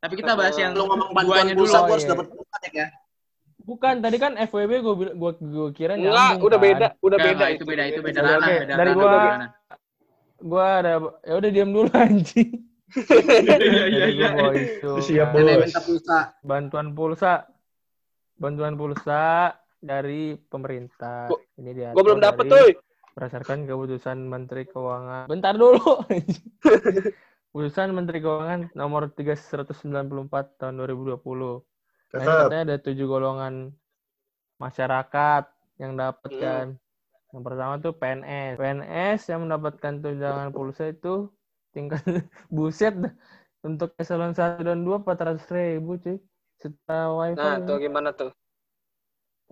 Tapi kita bahas yang Lu ngomong bantuan dulu. pulsa, Oh, gua harus iya. dapat pulsa ya. Bukan, tadi kan FWB gue gua, gua kira Enggak, nyambung udah kan. beda. Udah Enggak, beda. enggak, itu beda, itu beda ranah, beda Dari gua- Gua ada ya udah diam dulu anjing. Iya, iya, iya. Siap, Bos. minta pulsa. bantuan pulsa bantuan pulsa dari pemerintah Gua- ini dia Gue belum dapet tuh. berdasarkan keputusan Menteri Keuangan bentar dulu keputusan Menteri Keuangan nomor 3194 tahun 2020 nah, katanya ada tujuh golongan masyarakat yang dapat Hmm. kan yang pertama tuh PNS PNS yang mendapatkan tunjangan pulsa itu tingkat buset dah. untuk eselon 1 dan 2 400 ribu cuy setelah wifi Nah, ya. tuh gimana tuh?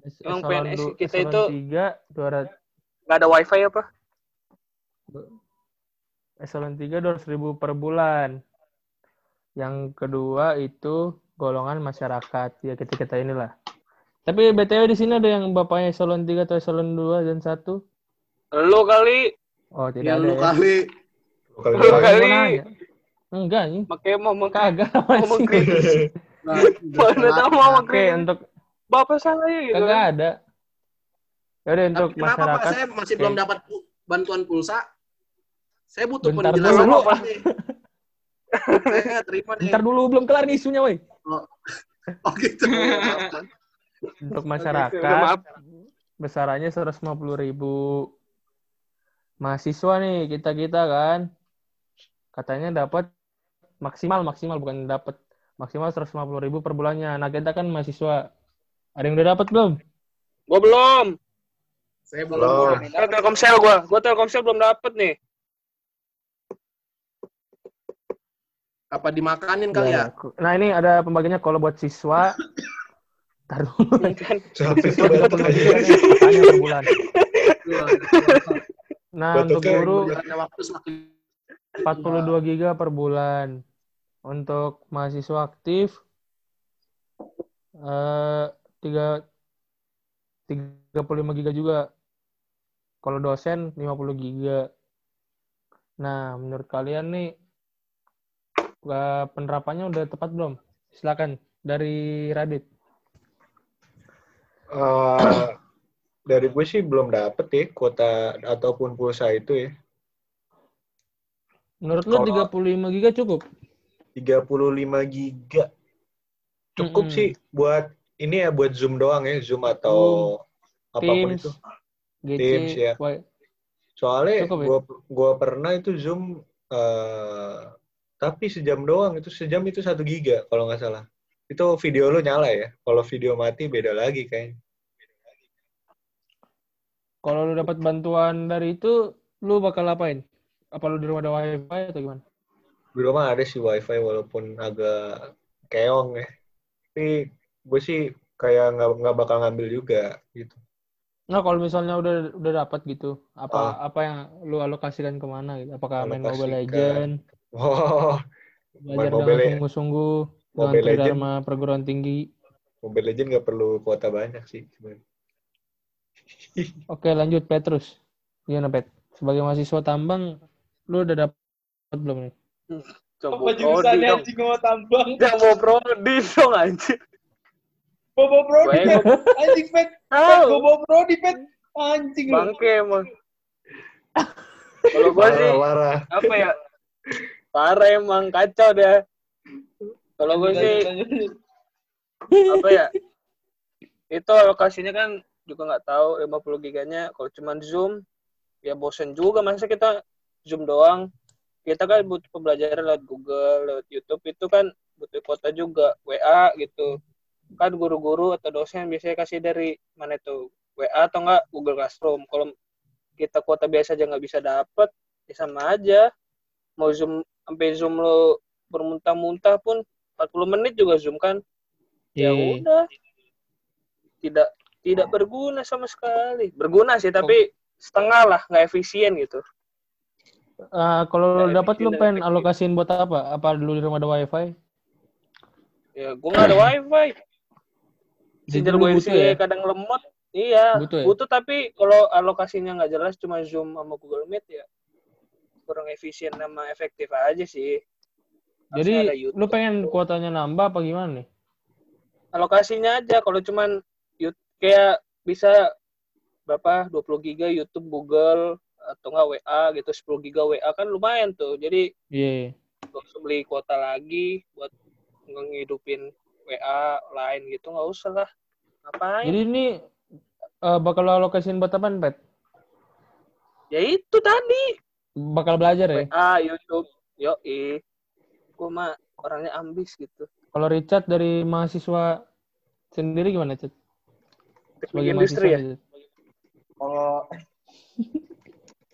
Es- Emang PNS du- kita itu- 3 200 Gak ada wifi apa? eselon 3 200 ribu per bulan. Yang kedua itu golongan masyarakat ya kita kita inilah. Tapi btw di sini ada yang bapaknya eselon 3 atau eselon 2 dan 1 Lu kali. Oh tidak Ya ada lu ya. kali. Lu kali. nanya. Enggak nih. Makanya mau mau Kagak masih. kritis. Nah, Mana tahu mau Oke untuk Bapak saya gitu. kagak kan. ada. Ya udah untuk Tapi kenapa Pak masyarakat saya masih Oke. belum dapat bantuan pulsa? Saya butuh Bentar penjelasan dulu. apa nih? Saya terima nih. Bentar dulu belum kelar nih isunya woi. Oh gitu. Untuk masyarakat maaf. besarannya 150 ribu mahasiswa nih kita kita kan katanya dapat maksimal maksimal bukan dapat maksimal 150 ribu per bulannya nah kita kan mahasiswa ada yang udah dapat belum Gua belum. Saya Belum. belum. Telkomsel gua. Gua Telkomsel belum dapet nih. Apa dimakanin kali ya? nah ini ada pembagiannya kalau buat siswa taruh Kan Sampai siswa sudah 30 giga nih, katanya per bulan nah untuk guru Berjalannya waktu semakin 42 giga per bulan. Untuk mahasiswa aktif eh tiga 35 giga juga. Kalau dosen 50 giga. Nah, menurut kalian nih eh, penerapannya udah tepat belum? Silakan dari Radit. Eh, dari gue sih belum dapet ya kuota ataupun pulsa itu ya. Menurut lu Kalau- 35 giga cukup? 35 giga. Cukup Mm-mm. sih buat ini ya buat Zoom doang ya, Zoom atau apa pun Teams, itu. GC, Teams, ya. Soalnya Cukup ya? gua gua pernah itu Zoom eh tapi sejam doang itu sejam itu satu giga kalau nggak salah. Itu video lu nyala ya. Kalau video mati beda lagi kayaknya. Kalau lu dapat bantuan dari itu, lu bakal apain? Apa lu di rumah ada wifi atau gimana? Di rumah ada sih wifi walaupun agak keong ya. Tapi gue sih kayak nggak nggak bakal ngambil juga gitu. Nah, kalau misalnya udah udah dapat gitu, apa Ah. apa yang lu alokasikan ke mana gitu? Apakah main Mobile. Legend, Wow, belajar Mobile dengan sungguh-sungguh dengan Legend. tridharma perguruan tinggi? Mobile Legend nggak perlu kuota banyak sih sebenarnya. Oke, lanjut Petrus. Gimana Pet? Sebagai mahasiswa tambang, lu udah dapat belum nih? Coba Prodi dong. mau tambang? Jangan mau Prodi dong anjir. Bobo Prodi, Pet. Anjing, Pet. Bobo Prodi, Pet. Anjing lu. Bangke emang. Kalau gua sih Parah, apa ya? Parah emang kacau deh. Kalau gue sih apa ya? Itu alokasinya kan juga nggak tahu 50 giganya. Kalau cuma Zoom ya bosen juga masa kita Zoom doang. Kita kan butuh pembelajaran lewat Google, lewat YouTube itu kan butuh kuota juga, WA gitu. Kan guru-guru atau dosen biasanya kasih dari mana itu WA atau enggak Google Classroom. Kalau kita kuota biasa aja nggak bisa dapet ya sama aja mau zoom sampai zoom lo bermuntah-muntah pun 40 menit juga zoom kan ya Iya. udah tidak tidak berguna sama sekali berguna sih tapi setengah lah nggak efisien gitu Eh, kalau dapat lu pengen alokasiin buat apa? Apa dulu di rumah ada wifi? ya gue nggak ada wifi Jadi sinyal gue butuh ya? kadang lemot iya Butuh ya? butuh tapi kalau alokasinya nggak jelas cuma zoom sama Google Meet ya kurang efisien sama efektif aja sih Harusnya Jadi lu pengen kuotanya nambah apa gimana nih? alokasinya aja kalau cuman kayak bisa berapa 20 giga YouTube Google atau enggak WA gitu 10 giga WA kan lumayan tuh jadi Iya. nggak usah beli kuota lagi buat ngehidupin WA lain gitu nggak usah lah ngapain Jadi ini eh, bakal lo alokasiin buat apa, Pet? ya itu tadi Bakal belajar ya? WA YouTube yo gue mah orangnya ambis gitu Kalau Richard dari mahasiswa sendiri gimana, Chat? Teknik industri ya Chat? Kalau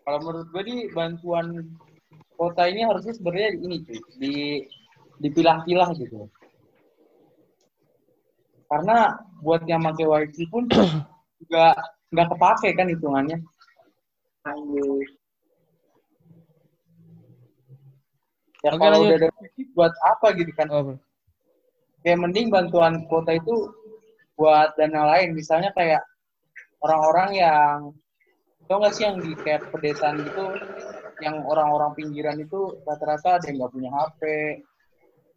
kalau menurut gue di bantuan kota ini harusnya sebenarnya ini cuy, di dipilah-pilah gitu. Karena buat yang pakai wifi pun juga nggak kepake kan hitungannya. Ya Oke, kalau udah ada wifi buat apa gitu kan? Oh, kayak mending bantuan kota itu buat dana lain. Misalnya kayak orang-orang yang tau nggak sih yang di kayak pedesaan gitu yang orang-orang pinggiran itu rata-rata ada yang nggak punya HP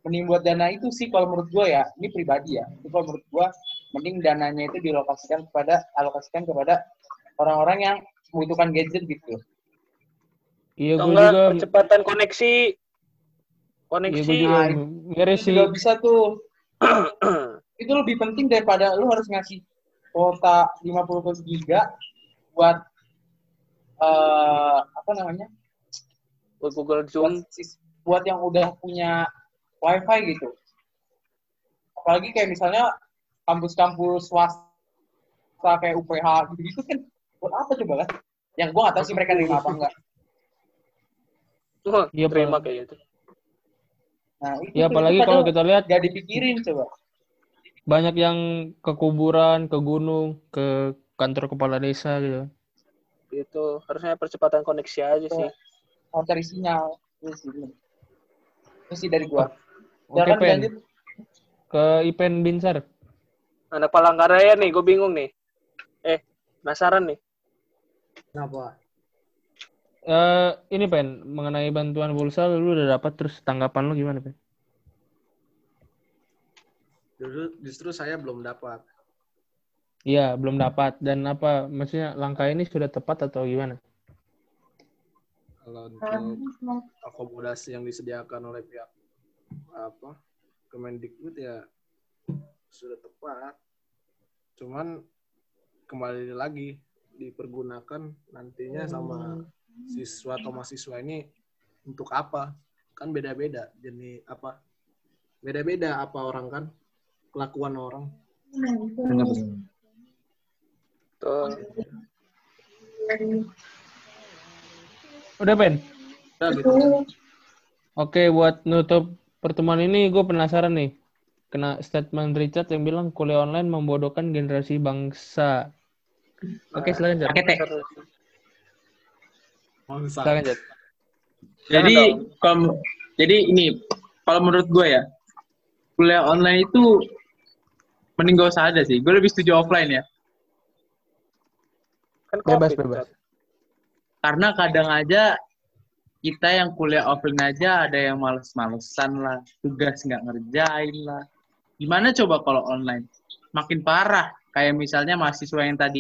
mending buat dana itu sih kalau menurut gua ya. Ini pribadi ya. Itu kalau menurut gua mending dananya itu dilokasikan kepada alokasikan kepada orang-orang yang membutuhkan gadget gitu. Iya gue juga percepatan koneksi. Iya koneksi. gue juga Nah, itu juga bisa tuh itu lebih penting daripada lu harus ngasih kuota 50 giga buat eh apa namanya? Buat Google buat, Zoom buat yang udah punya wifi gitu. Apalagi kayak misalnya kampus-kampus swasta kayak UPH gitu gitu kan buat apa coba kan yang gua nggak tahu sih mereka nerima apa enggak. Wah, Iya, terima kayak gitu. Nah itu Ya apalagi kalau kita lihat nggak dipikirin coba banyak yang ke kuburan, ke gunung, ke kantor kepala desa gitu. itu harusnya percepatan koneksi aja sih mau cari sinyal itu sih itu sih dari gua Oke, Silakan Pen. lanjut. Ke Ipen Binsar. anak Palangkaraya nih gue bingung nih eh penasaran nih Kenapa? Eh, ini Pen, mengenai bantuan pulsa lu udah dapat terus tanggapan lu gimana, Pen? Justru, justru saya belum dapat. Iya, belum dapat dan apa maksudnya langkah ini sudah tepat atau gimana? Kalau untuk akomodasi yang disediakan oleh pihak apa Kemendikbud ya sudah tepat. Cuman kembali lagi dipergunakan nantinya sama siswa atau mahasiswa ini untuk apa? Kan beda-beda. Jadi apa? Beda-beda apa orang kan kelakuan orang. tuh Udah, Pen? Udah gitu. Oke, buat nutup pertemuan ini gue penasaran nih. Kena statement Richard yang bilang kuliah online membodohkan generasi bangsa. Oke, silakan, Jar. pakai teh Bangsa. Silakan, Jar. Jadi kalau jadi ini kalau menurut gue ya kuliah online itu mending gak usah ada sih. Gue lebih setuju offline ya. kan Bebas, COVID, bebas. kan. Karena kadang aja kita yang kuliah offline aja ada yang males-malesan lah, tugas nggak ngerjain lah. Gimana coba kalau online? Makin parah. Kayak misalnya mahasiswa yang tadi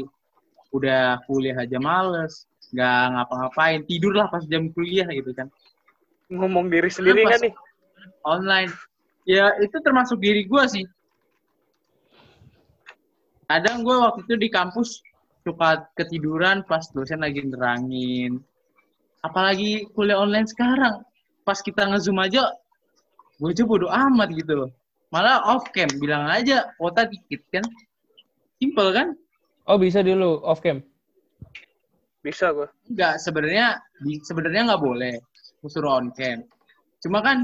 udah kuliah aja males, nggak ngapa-ngapain, tidur lah pas jam kuliah gitu kan. ngomong diri sendiri kan nih Online. Ya itu termasuk diri gue sih. Kadang gue waktu itu di kampus suka ketiduran pas dosen lagi nerangin. Apalagi kuliah online sekarang. Pas kita nge-zoom aja, gue aja bodo amat gitu loh. Malah off cam, bilang aja kuota dikit kan. Simple kan? Oh, bisa dulu off cam. Bisa gue. Enggak, sebenarnya sebenarnya nggak boleh suruh on cam. Cuma kan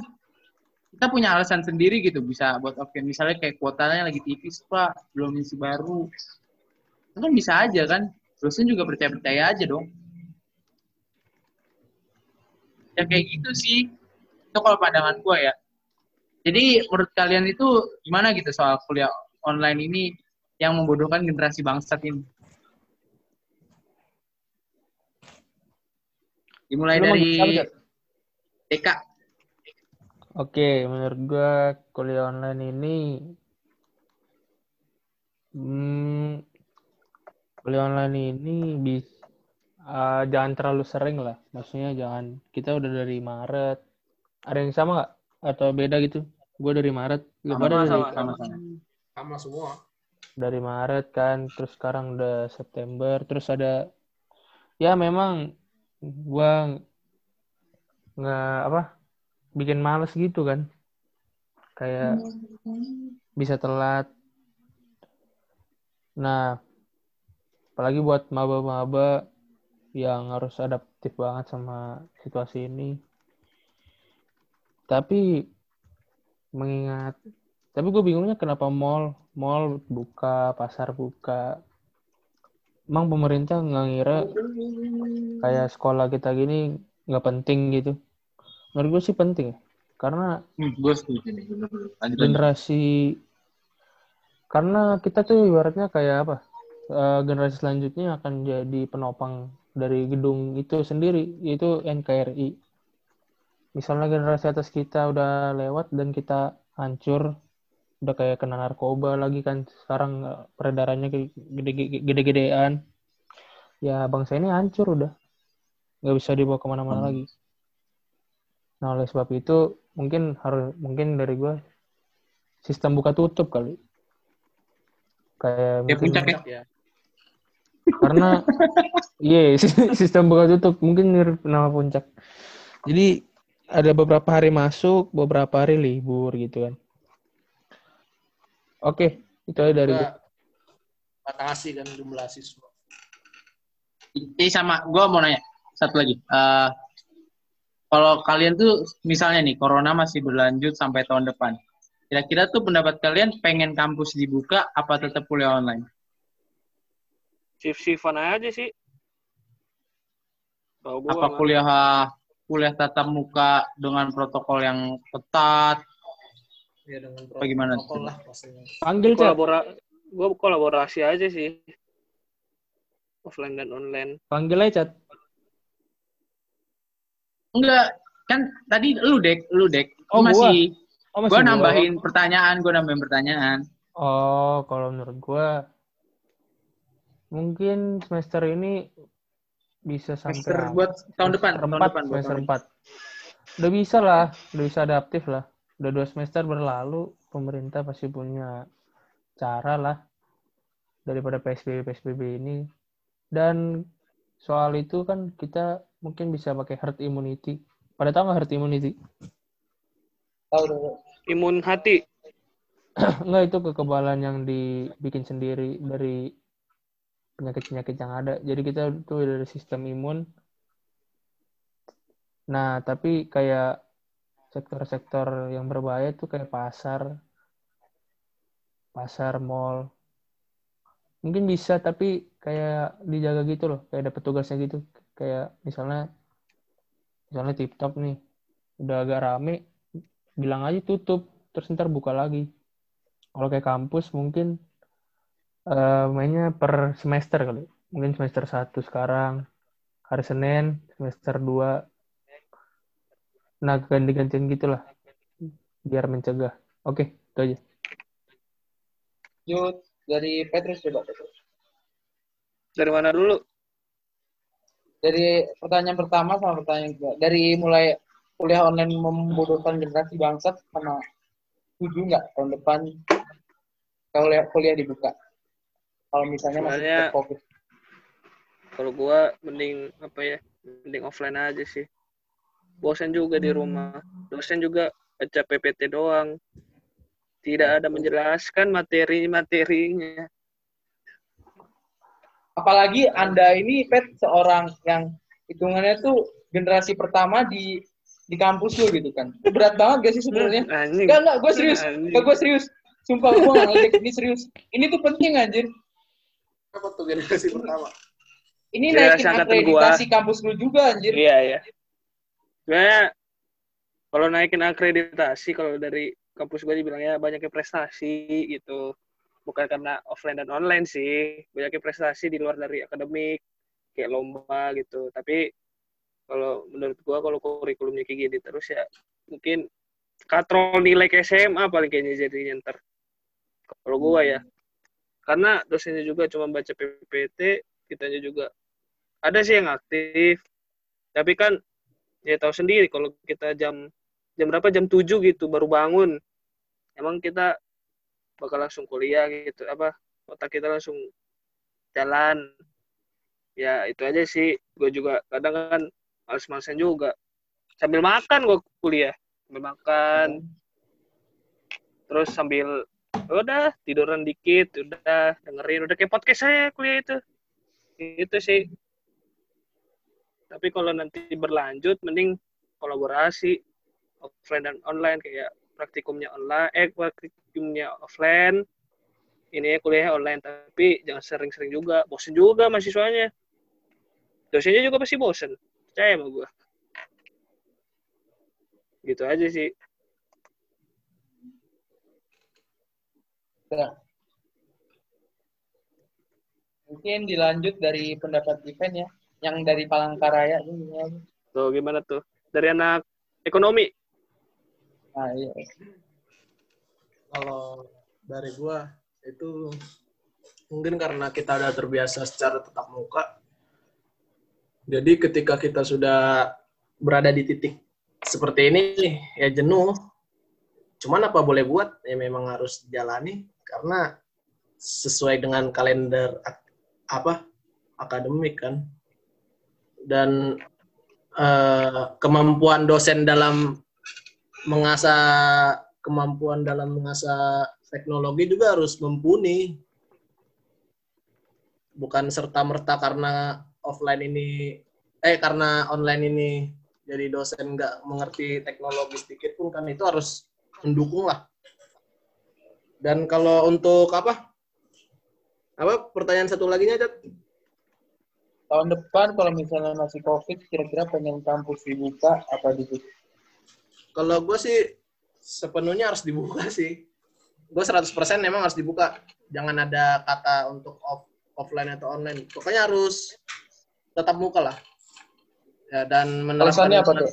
kita punya alasan sendiri gitu bisa buat off cam. Misalnya kayak kuotanya lagi tipis pak, belum isi baru. Itu kan bisa aja kan. Dosen juga percaya-percaya aja dong. Ya kayak gitu sih. Itu kalau pandangan gue ya. Jadi menurut kalian itu gimana gitu soal kuliah online ini yang membodohkan generasi bangsat ini? Dimulai Lu dari? TK. Oke, menurut gua kuliah online ini hmm, kuliah online ini bis eh, jangan terlalu sering lah. Maksudnya jangan kita udah dari Maret. Ada yang sama nggak? Atau beda gitu? Gue dari Maret. Lu Sama, pada dari sama, Sama-sama. Sama semua. dari Maret kan, terus sekarang udah September, terus ada ya memang gua nggak apa bikin males gitu kan, kayak bisa telat. Nah, apalagi buat maba-maba yang harus adaptif banget sama situasi ini. Tapi mengingat, tapi gue bingungnya kenapa mall mall buka, pasar buka. Emang pemerintah nggak ngira kayak sekolah kita gini nggak penting gitu. Menurut gue sih penting. Karena Hmm, gue setuju nih. Lanjut, lanjut. generasi karena kita tuh ibaratnya kayak apa eh, generasi selanjutnya akan jadi penopang dari gedung itu sendiri yaitu NKRI misalnya generasi atas kita udah lewat dan kita hancur udah kayak kena narkoba lagi kan sekarang eh, peredarannya gede-gedean ya bangsa ini hancur udah nggak bisa dibawa ke mana-mana lagi nah oleh sebab itu mungkin harus mungkin dari gue sistem buka tutup kali kayak Kayak mungkin- puncak ya. Ya. karena iya sistem buka tutup mungkin mirip nama puncak jadi ada beberapa hari masuk beberapa hari libur gitu kan oke itu aja dari gue batasi kan jumlah siswa. Ini sama, gue mau nanya satu lagi. Eh, kalau kalian tuh misalnya nih, corona masih berlanjut sampai tahun depan. Kira-kira tuh pendapat kalian pengen kampus dibuka apa tetap kuliah online? Shift-shiftan aja sih. Gua Apa mah. kuliah kuliah tatap muka dengan protokol yang ketat? Ya dengan Bagaimana protokol tuh? lah pastinya. panggil kolabora gue kolaborasi aja sih offline dan online panggil aja chat Enggak, kan tadi lu dek, lu dek. Oh, gua. masih, oh masih gue gua. nambahin pertanyaan, gue nambahin pertanyaan. oh kalau menurut gue mungkin semester ini bisa sampai Semester buat tahun depan, semester tahun depan, semester tahun empat. Udah bisa lah, udah bisa adaptif lah. Udah dua semester berlalu, pemerintah pasti punya cara lah daripada PSBB PSBB ini. Dan soal itu kan kita mungkin bisa pakai herd immunity. Pada tahu nggak herd immunity? Tahu dulu. imun hati Enggak itu kekebalan yang dibikin sendiri dari penyakit-penyakit yang ada. Jadi kita tuh dari sistem imun. Nah, tapi kayak sektor-sektor yang berbahaya tuh kayak pasar, pasar, mall. Mungkin bisa, tapi kayak dijaga gitu loh. Kayak ada petugasnya gitu. Kayak misalnya, misalnya TikTok nih, udah agak rame, bilang aja tutup, terus ntar buka lagi. Kalau kayak kampus mungkin eh, mainnya per semester kali. Mungkin semester 1 sekarang, hari Senin, semester 2. Nah, ganti-gantian gitulah. Biar mencegah. Oke, itu aja. Yud, dari Petrus coba Petrus. dari mana dulu Dari pertanyaan pertama sama pertanyaan kedua. Dari mulai kuliah online membodohkan generasi bangsat sama setuju nggak tahun depan kuliah kuliah dibuka? Kalau misalnya masih Sebenarnya- tetap COVID. kalau gua mending apa ya mending offline aja sih bosan juga di rumah dosen juga baca PPT doang tidak ada menjelaskan materi-materinya apalagi anda ini pet seorang yang hitungannya tuh generasi pertama di di kampus lu gitu kan berat banget gak sih sebenarnya. Enggak, enggak, gue serius. Enggak, gue serius. Sumpah, gue gak ngejek. Ini serius. Ini tuh penting, anjir. Apa tuh generasi pertama? Ini Generasi naikin akreditasi kampus lu juga, anjir. Iya, iya. Sebenarnya kalau naikin akreditasi kalau dari kampus gue dibilangnya banyaknya prestasi gitu. Bukan karena offline dan online sih. Banyaknya prestasi di luar dari akademik. Kayak lomba gitu. Tapi kalau menurut gue kalau kurikulumnya kayak gini terus ya mungkin katrol nilai ke SMA paling kayaknya jadinya ntar. Kalau gue ya. Karena dosennya juga cuma baca PPT, kitanya juga ada sih yang aktif. Tapi kan ya tahu sendiri kalau kita jam jam berapa jam 7 gitu baru bangun emang kita bakal langsung kuliah gitu. Apa otak kita langsung jalan. Ya itu aja sih. Gue juga kadang kan males-malesan juga. Sambil makan gue kuliah. Sambil makan. Terus sambil udah tiduran dikit udah dengerin. Udah kayak podcast saya kuliah itu. Itu sih. Tapi kalau nanti berlanjut mending kolaborasi offline dan online. Kayak praktikumnya online eh praktikumnya offline. Ini kuliahnya online tapi jangan sering-sering juga. Bosen juga mahasiswanya. Dosennya juga pasti bosen. Percaya sama gue gitu aja sih. Ya. Mungkin dilanjut dari pendapat event ya. Yang dari Palangkaraya. ini. Tuh gimana tuh? Dari anak ekonomi Nah, iya. Kalau dari gua itu mungkin karena kita udah terbiasa secara tetap muka. Jadi ketika kita sudah berada di titik seperti ini ya jenuh. Cuman apa boleh buat ya memang harus jalani karena sesuai dengan kalender apa akademik kan. Dan eh, kemampuan dosen dalam mengasah kemampuan dalam mengasah teknologi juga harus mumpuni. Bukan serta merta karena offline ini eh karena online ini jadi dosen nggak mengerti teknologi sedikit pun kan itu harus mendukung lah. Dan kalau untuk apa? Apa pertanyaan satu lagi nya, Cat? Tahun depan kalau misalnya masih COVID, kira-kira pengen kampus dibuka apa ditutup? Kalau gue sih sepenuhnya harus dibuka sih. Gue 100% memang harus dibuka. Jangan ada kata untuk off, offline atau online. Pokoknya harus tetap muka lah. Ya, dan menerapkan apa tuh?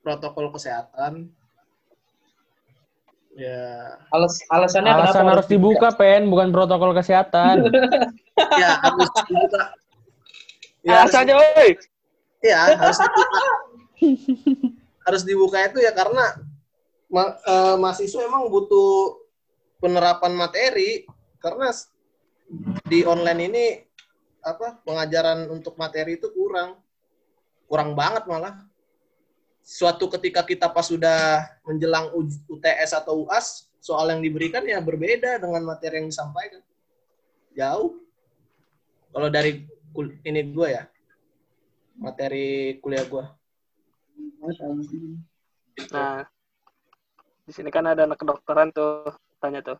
protokol kesehatan. Ya, Alas, alasannya Alasan kenapa harus dibuka, Pen, bukan protokol kesehatan. ya harus dibuka. Ya, alasannya oi ya, harus dibuka. harus dibuka itu ya karena ma- eh, mahasiswa emang butuh penerapan materi karena di online ini apa pengajaran untuk materi itu kurang. Kurang banget malah. Suatu ketika kita pas sudah menjelang UTS atau UAS soal yang diberikan ya berbeda dengan materi yang disampaikan. Jauh. Kalau dari ini gue ya materi kuliah gue nah di sini kan ada anak kedokteran tuh tanya tuh.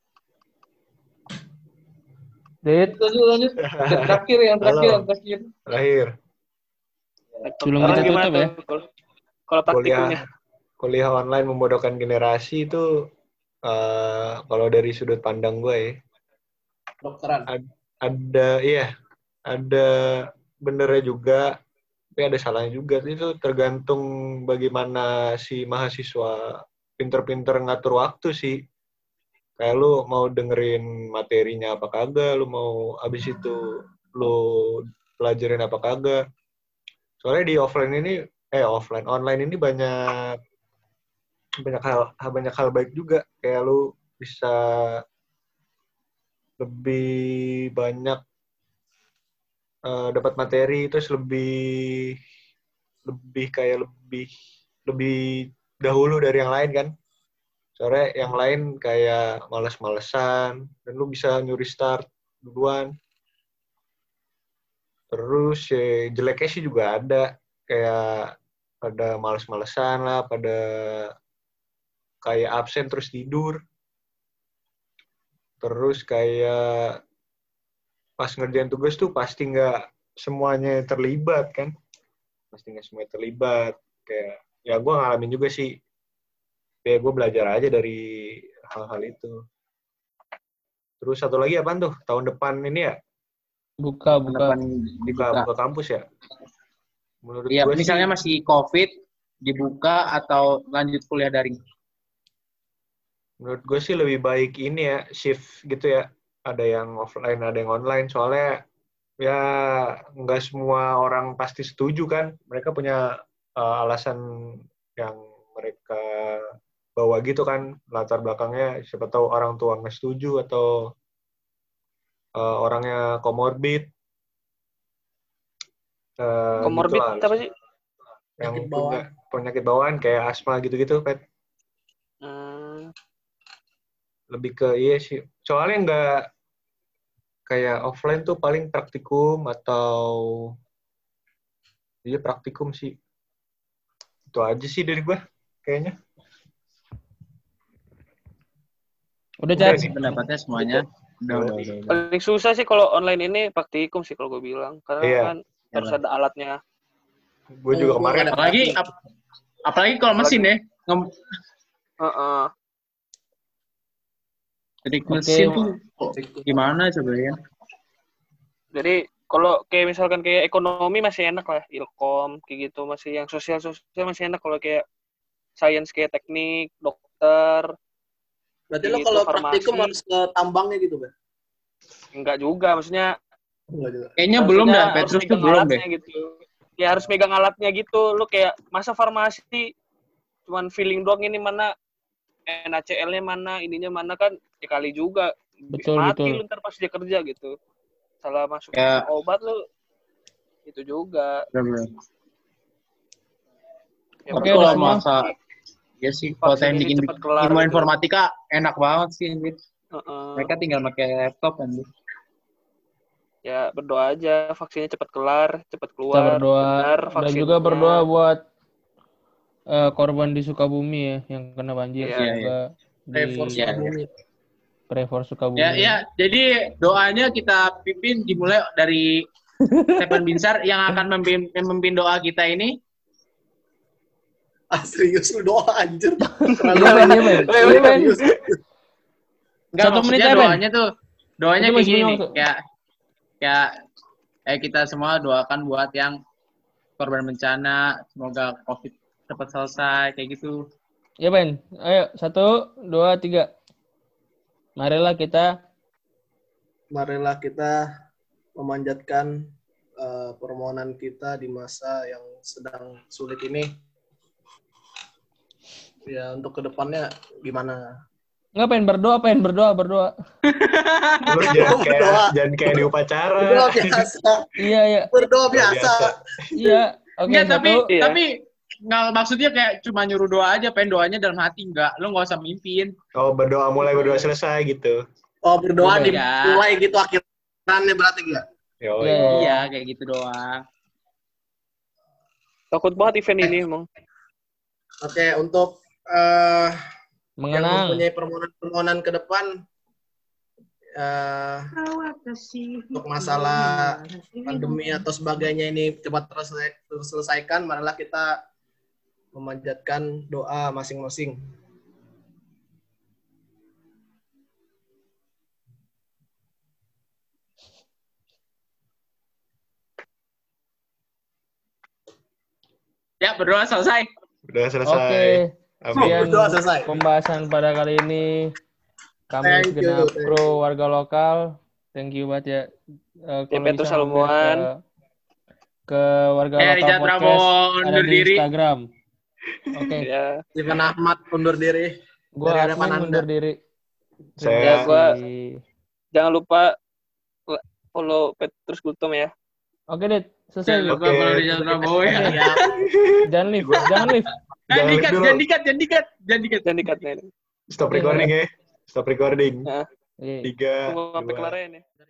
Dit, Lanjut, lanjut. Yang terakhir, yang terakhir, Halo. yang terakhir. Terakhir, Kedokteran kita tutup ya. tuh? Kalau- kalau praktikumnya kuliah kuliah online membodohkan generasi itu eh, kalau dari sudut pandang gue ya, dokteran. Ada iya. Ada benernya juga tapi ada salahnya juga itu tergantung bagaimana si mahasiswa pinter-pinter ngatur waktu sih. Kayak lu mau dengerin materinya apa kagak lu mau abis itu lu pelajarin apa kagak. Soalnya di offline ini eh offline online ini banyak banyak hal banyak hal baik juga. Kayak lu bisa lebih banyak eh, dapat materi terus lebih lebih kayak lebih lebih dahulu dari yang lain kan soalnya yang lain kayak males-malesan dan lu bisa nyuri start duluan Terus ya, jeleknya sih juga ada. Kayak pada males-malesan lah, pada kayak absen terus tidur. Terus kayak pas ngerjain tugas tuh pasti nggak semuanya terlibat kan. Pasti nggak semuanya terlibat. Kayak, ya gue ngalamin juga sih. Ya gue belajar aja dari hal-hal itu. Terus satu lagi apaan tuh? Tahun depan ini ya? Buka, buka. Depan buka, dibuka. buka kampus ya? Menurut Iya, gue misalnya sih, masih COVID, dibuka atau lanjut kuliah daring. menurut gue sih lebih baik ini ya, shift gitu ya. Ada yang offline, ada yang online. Soalnya ya nggak semua orang pasti setuju kan. Mereka punya uh, alasan yang mereka bawa gitu kan latar belakangnya. Siapa tahu orang tua nggak setuju atau uh, orangnya komorbid. Uh, Komorbid gitulah. apa sih? yang Penyakit punya bawaan. penyakit bawaan kayak asma gitu-gitu, Pet. Hmm, Lebih ke iya sih. Soalnya nggak kayak offline tuh paling praktikum atau iya praktikum sih. Itu aja sih dari gua kayaknya. Udah, nih. Pendapatnya semuanya. Udah, udah, udah, udah. paling susah sih kalau online ini praktikum sih kalau gue bilang. Karena Iya. kan harus ada alatnya. Gue juga gua kemarin Apalagi ap- apalagi kalau mesin ya. Ngem- Heeh. Trik Oke. mesin tuh gimana coba ya? Jadi kalau kayak misalkan kayak ekonomi masih enak lah, ilkom kayak gitu masih yang sosial sosial masih enak kalau kayak sains kayak teknik, dokter, Berarti lo Gitu, kalau farmasi. praktikum harus ke tambangnya gitu, Ben? enggak juga maksudnya Enggak juga. Kayaknya belum dah, harus Petrus tuh megang belum deh. alatnya gitu. Ya harus megang alatnya gitu. Lu kayak masa farmasi cuman feeling doang ini mana NaCl-nya mana, ininya mana kan ya kali juga. Betul, Mati betul. lu ntar pas dia kerja gitu. Salah masuk Ya. obat lu itu juga. Bener-bener. Ya, Oke, kalau semua. masa ya sih kalau cepet kelar ilmu gitu. informatika enak banget sih anjir. Heeh. Mereka tinggal pakai laptop anjir. ya berdoa aja vaksinnya cepat kelar, cepat Kita keluar. berdoa. benar Dan juga berdoa buat eh, korban di Sukabumi ya, yang kena banjir. Iya, Semoga Pray for di Iya, Sukabumi. pray for Sukabumi. Ya, ya. Jadi doanya kita pimpin dimulai dari Stephen Binsar yang akan memimpin, memimpin doa kita ini. Ah, serius lu doa anjir. Iya, Ben, iya. Iya, Ben. Serius. Enggak, Satu menit maksudnya ya, Ben. doanya tuh, doanya kayak gini nih, kayak, kayak, eh kita semua doakan buat yang korban bencana, semoga COVID cepat selesai, kayak gitu. Ya Ben, ayo satu, dua, tiga. Marilah kita Marilah kita memanjatkan eh, permohonan kita di masa yang sedang sulit ini. Ya, untuk ke depannya gimana? nggak pengen berdoa, pengen berdoa, berdoa. Lu jangan Berdoa. kayak jangan kayak di upacara. Berdoa biasa. Iya, iya, Berdoa biasa. iya. Oke, Enggak, satu. tapi, Iya. tapi, nggak maksudnya kayak cuma nyuruh doa aja, pengen doanya dalam hati, enggak. Lu nggak usah mimpin. Oh, berdoa mulai berdoa selesai gitu. Oh, berdoa Iya. dimulai gitu akhirannya berarti enggak? Yo, Iya, iya. Kayak gitu doang. Takut banget event ini emang. Oke, untuk eh yang Mengenang. mempunyai permohonan-permohonan ke depan eh untuk masalah pandemi atau sebagainya ini cepat terselesai- terselesaikan, marilah kita memanjatkan doa masing-masing. Ya, berdoa selesai. Oke. selesai. Amin. Sekian Berdoa selesai. pembahasan pada kali ini. Kami Thank segenap kru warga lokal. Thank you banget ya. Eh, kalau Petrus. Ke, ke warga Eh, lokal Richard podcast Ramo ada di diri. Instagram. Oke, Ya. Steven Ahmad undur diri. admin Anda. mundur diri. Saya- Ya, gua-. Jangan lupa follow Petrus Gultom ya. Oke, Dit. Selesai. Jangan lupa Oke. kalau Richard Prabowo ya. Ya, Jangan live, jangan live. Eh, Jangan dikat, jangan dikat, jangan dikat, jangan dikat. Jangan ini. Stop recording ya. Stop recording. Tiga, Tunggu sampai kelar ya.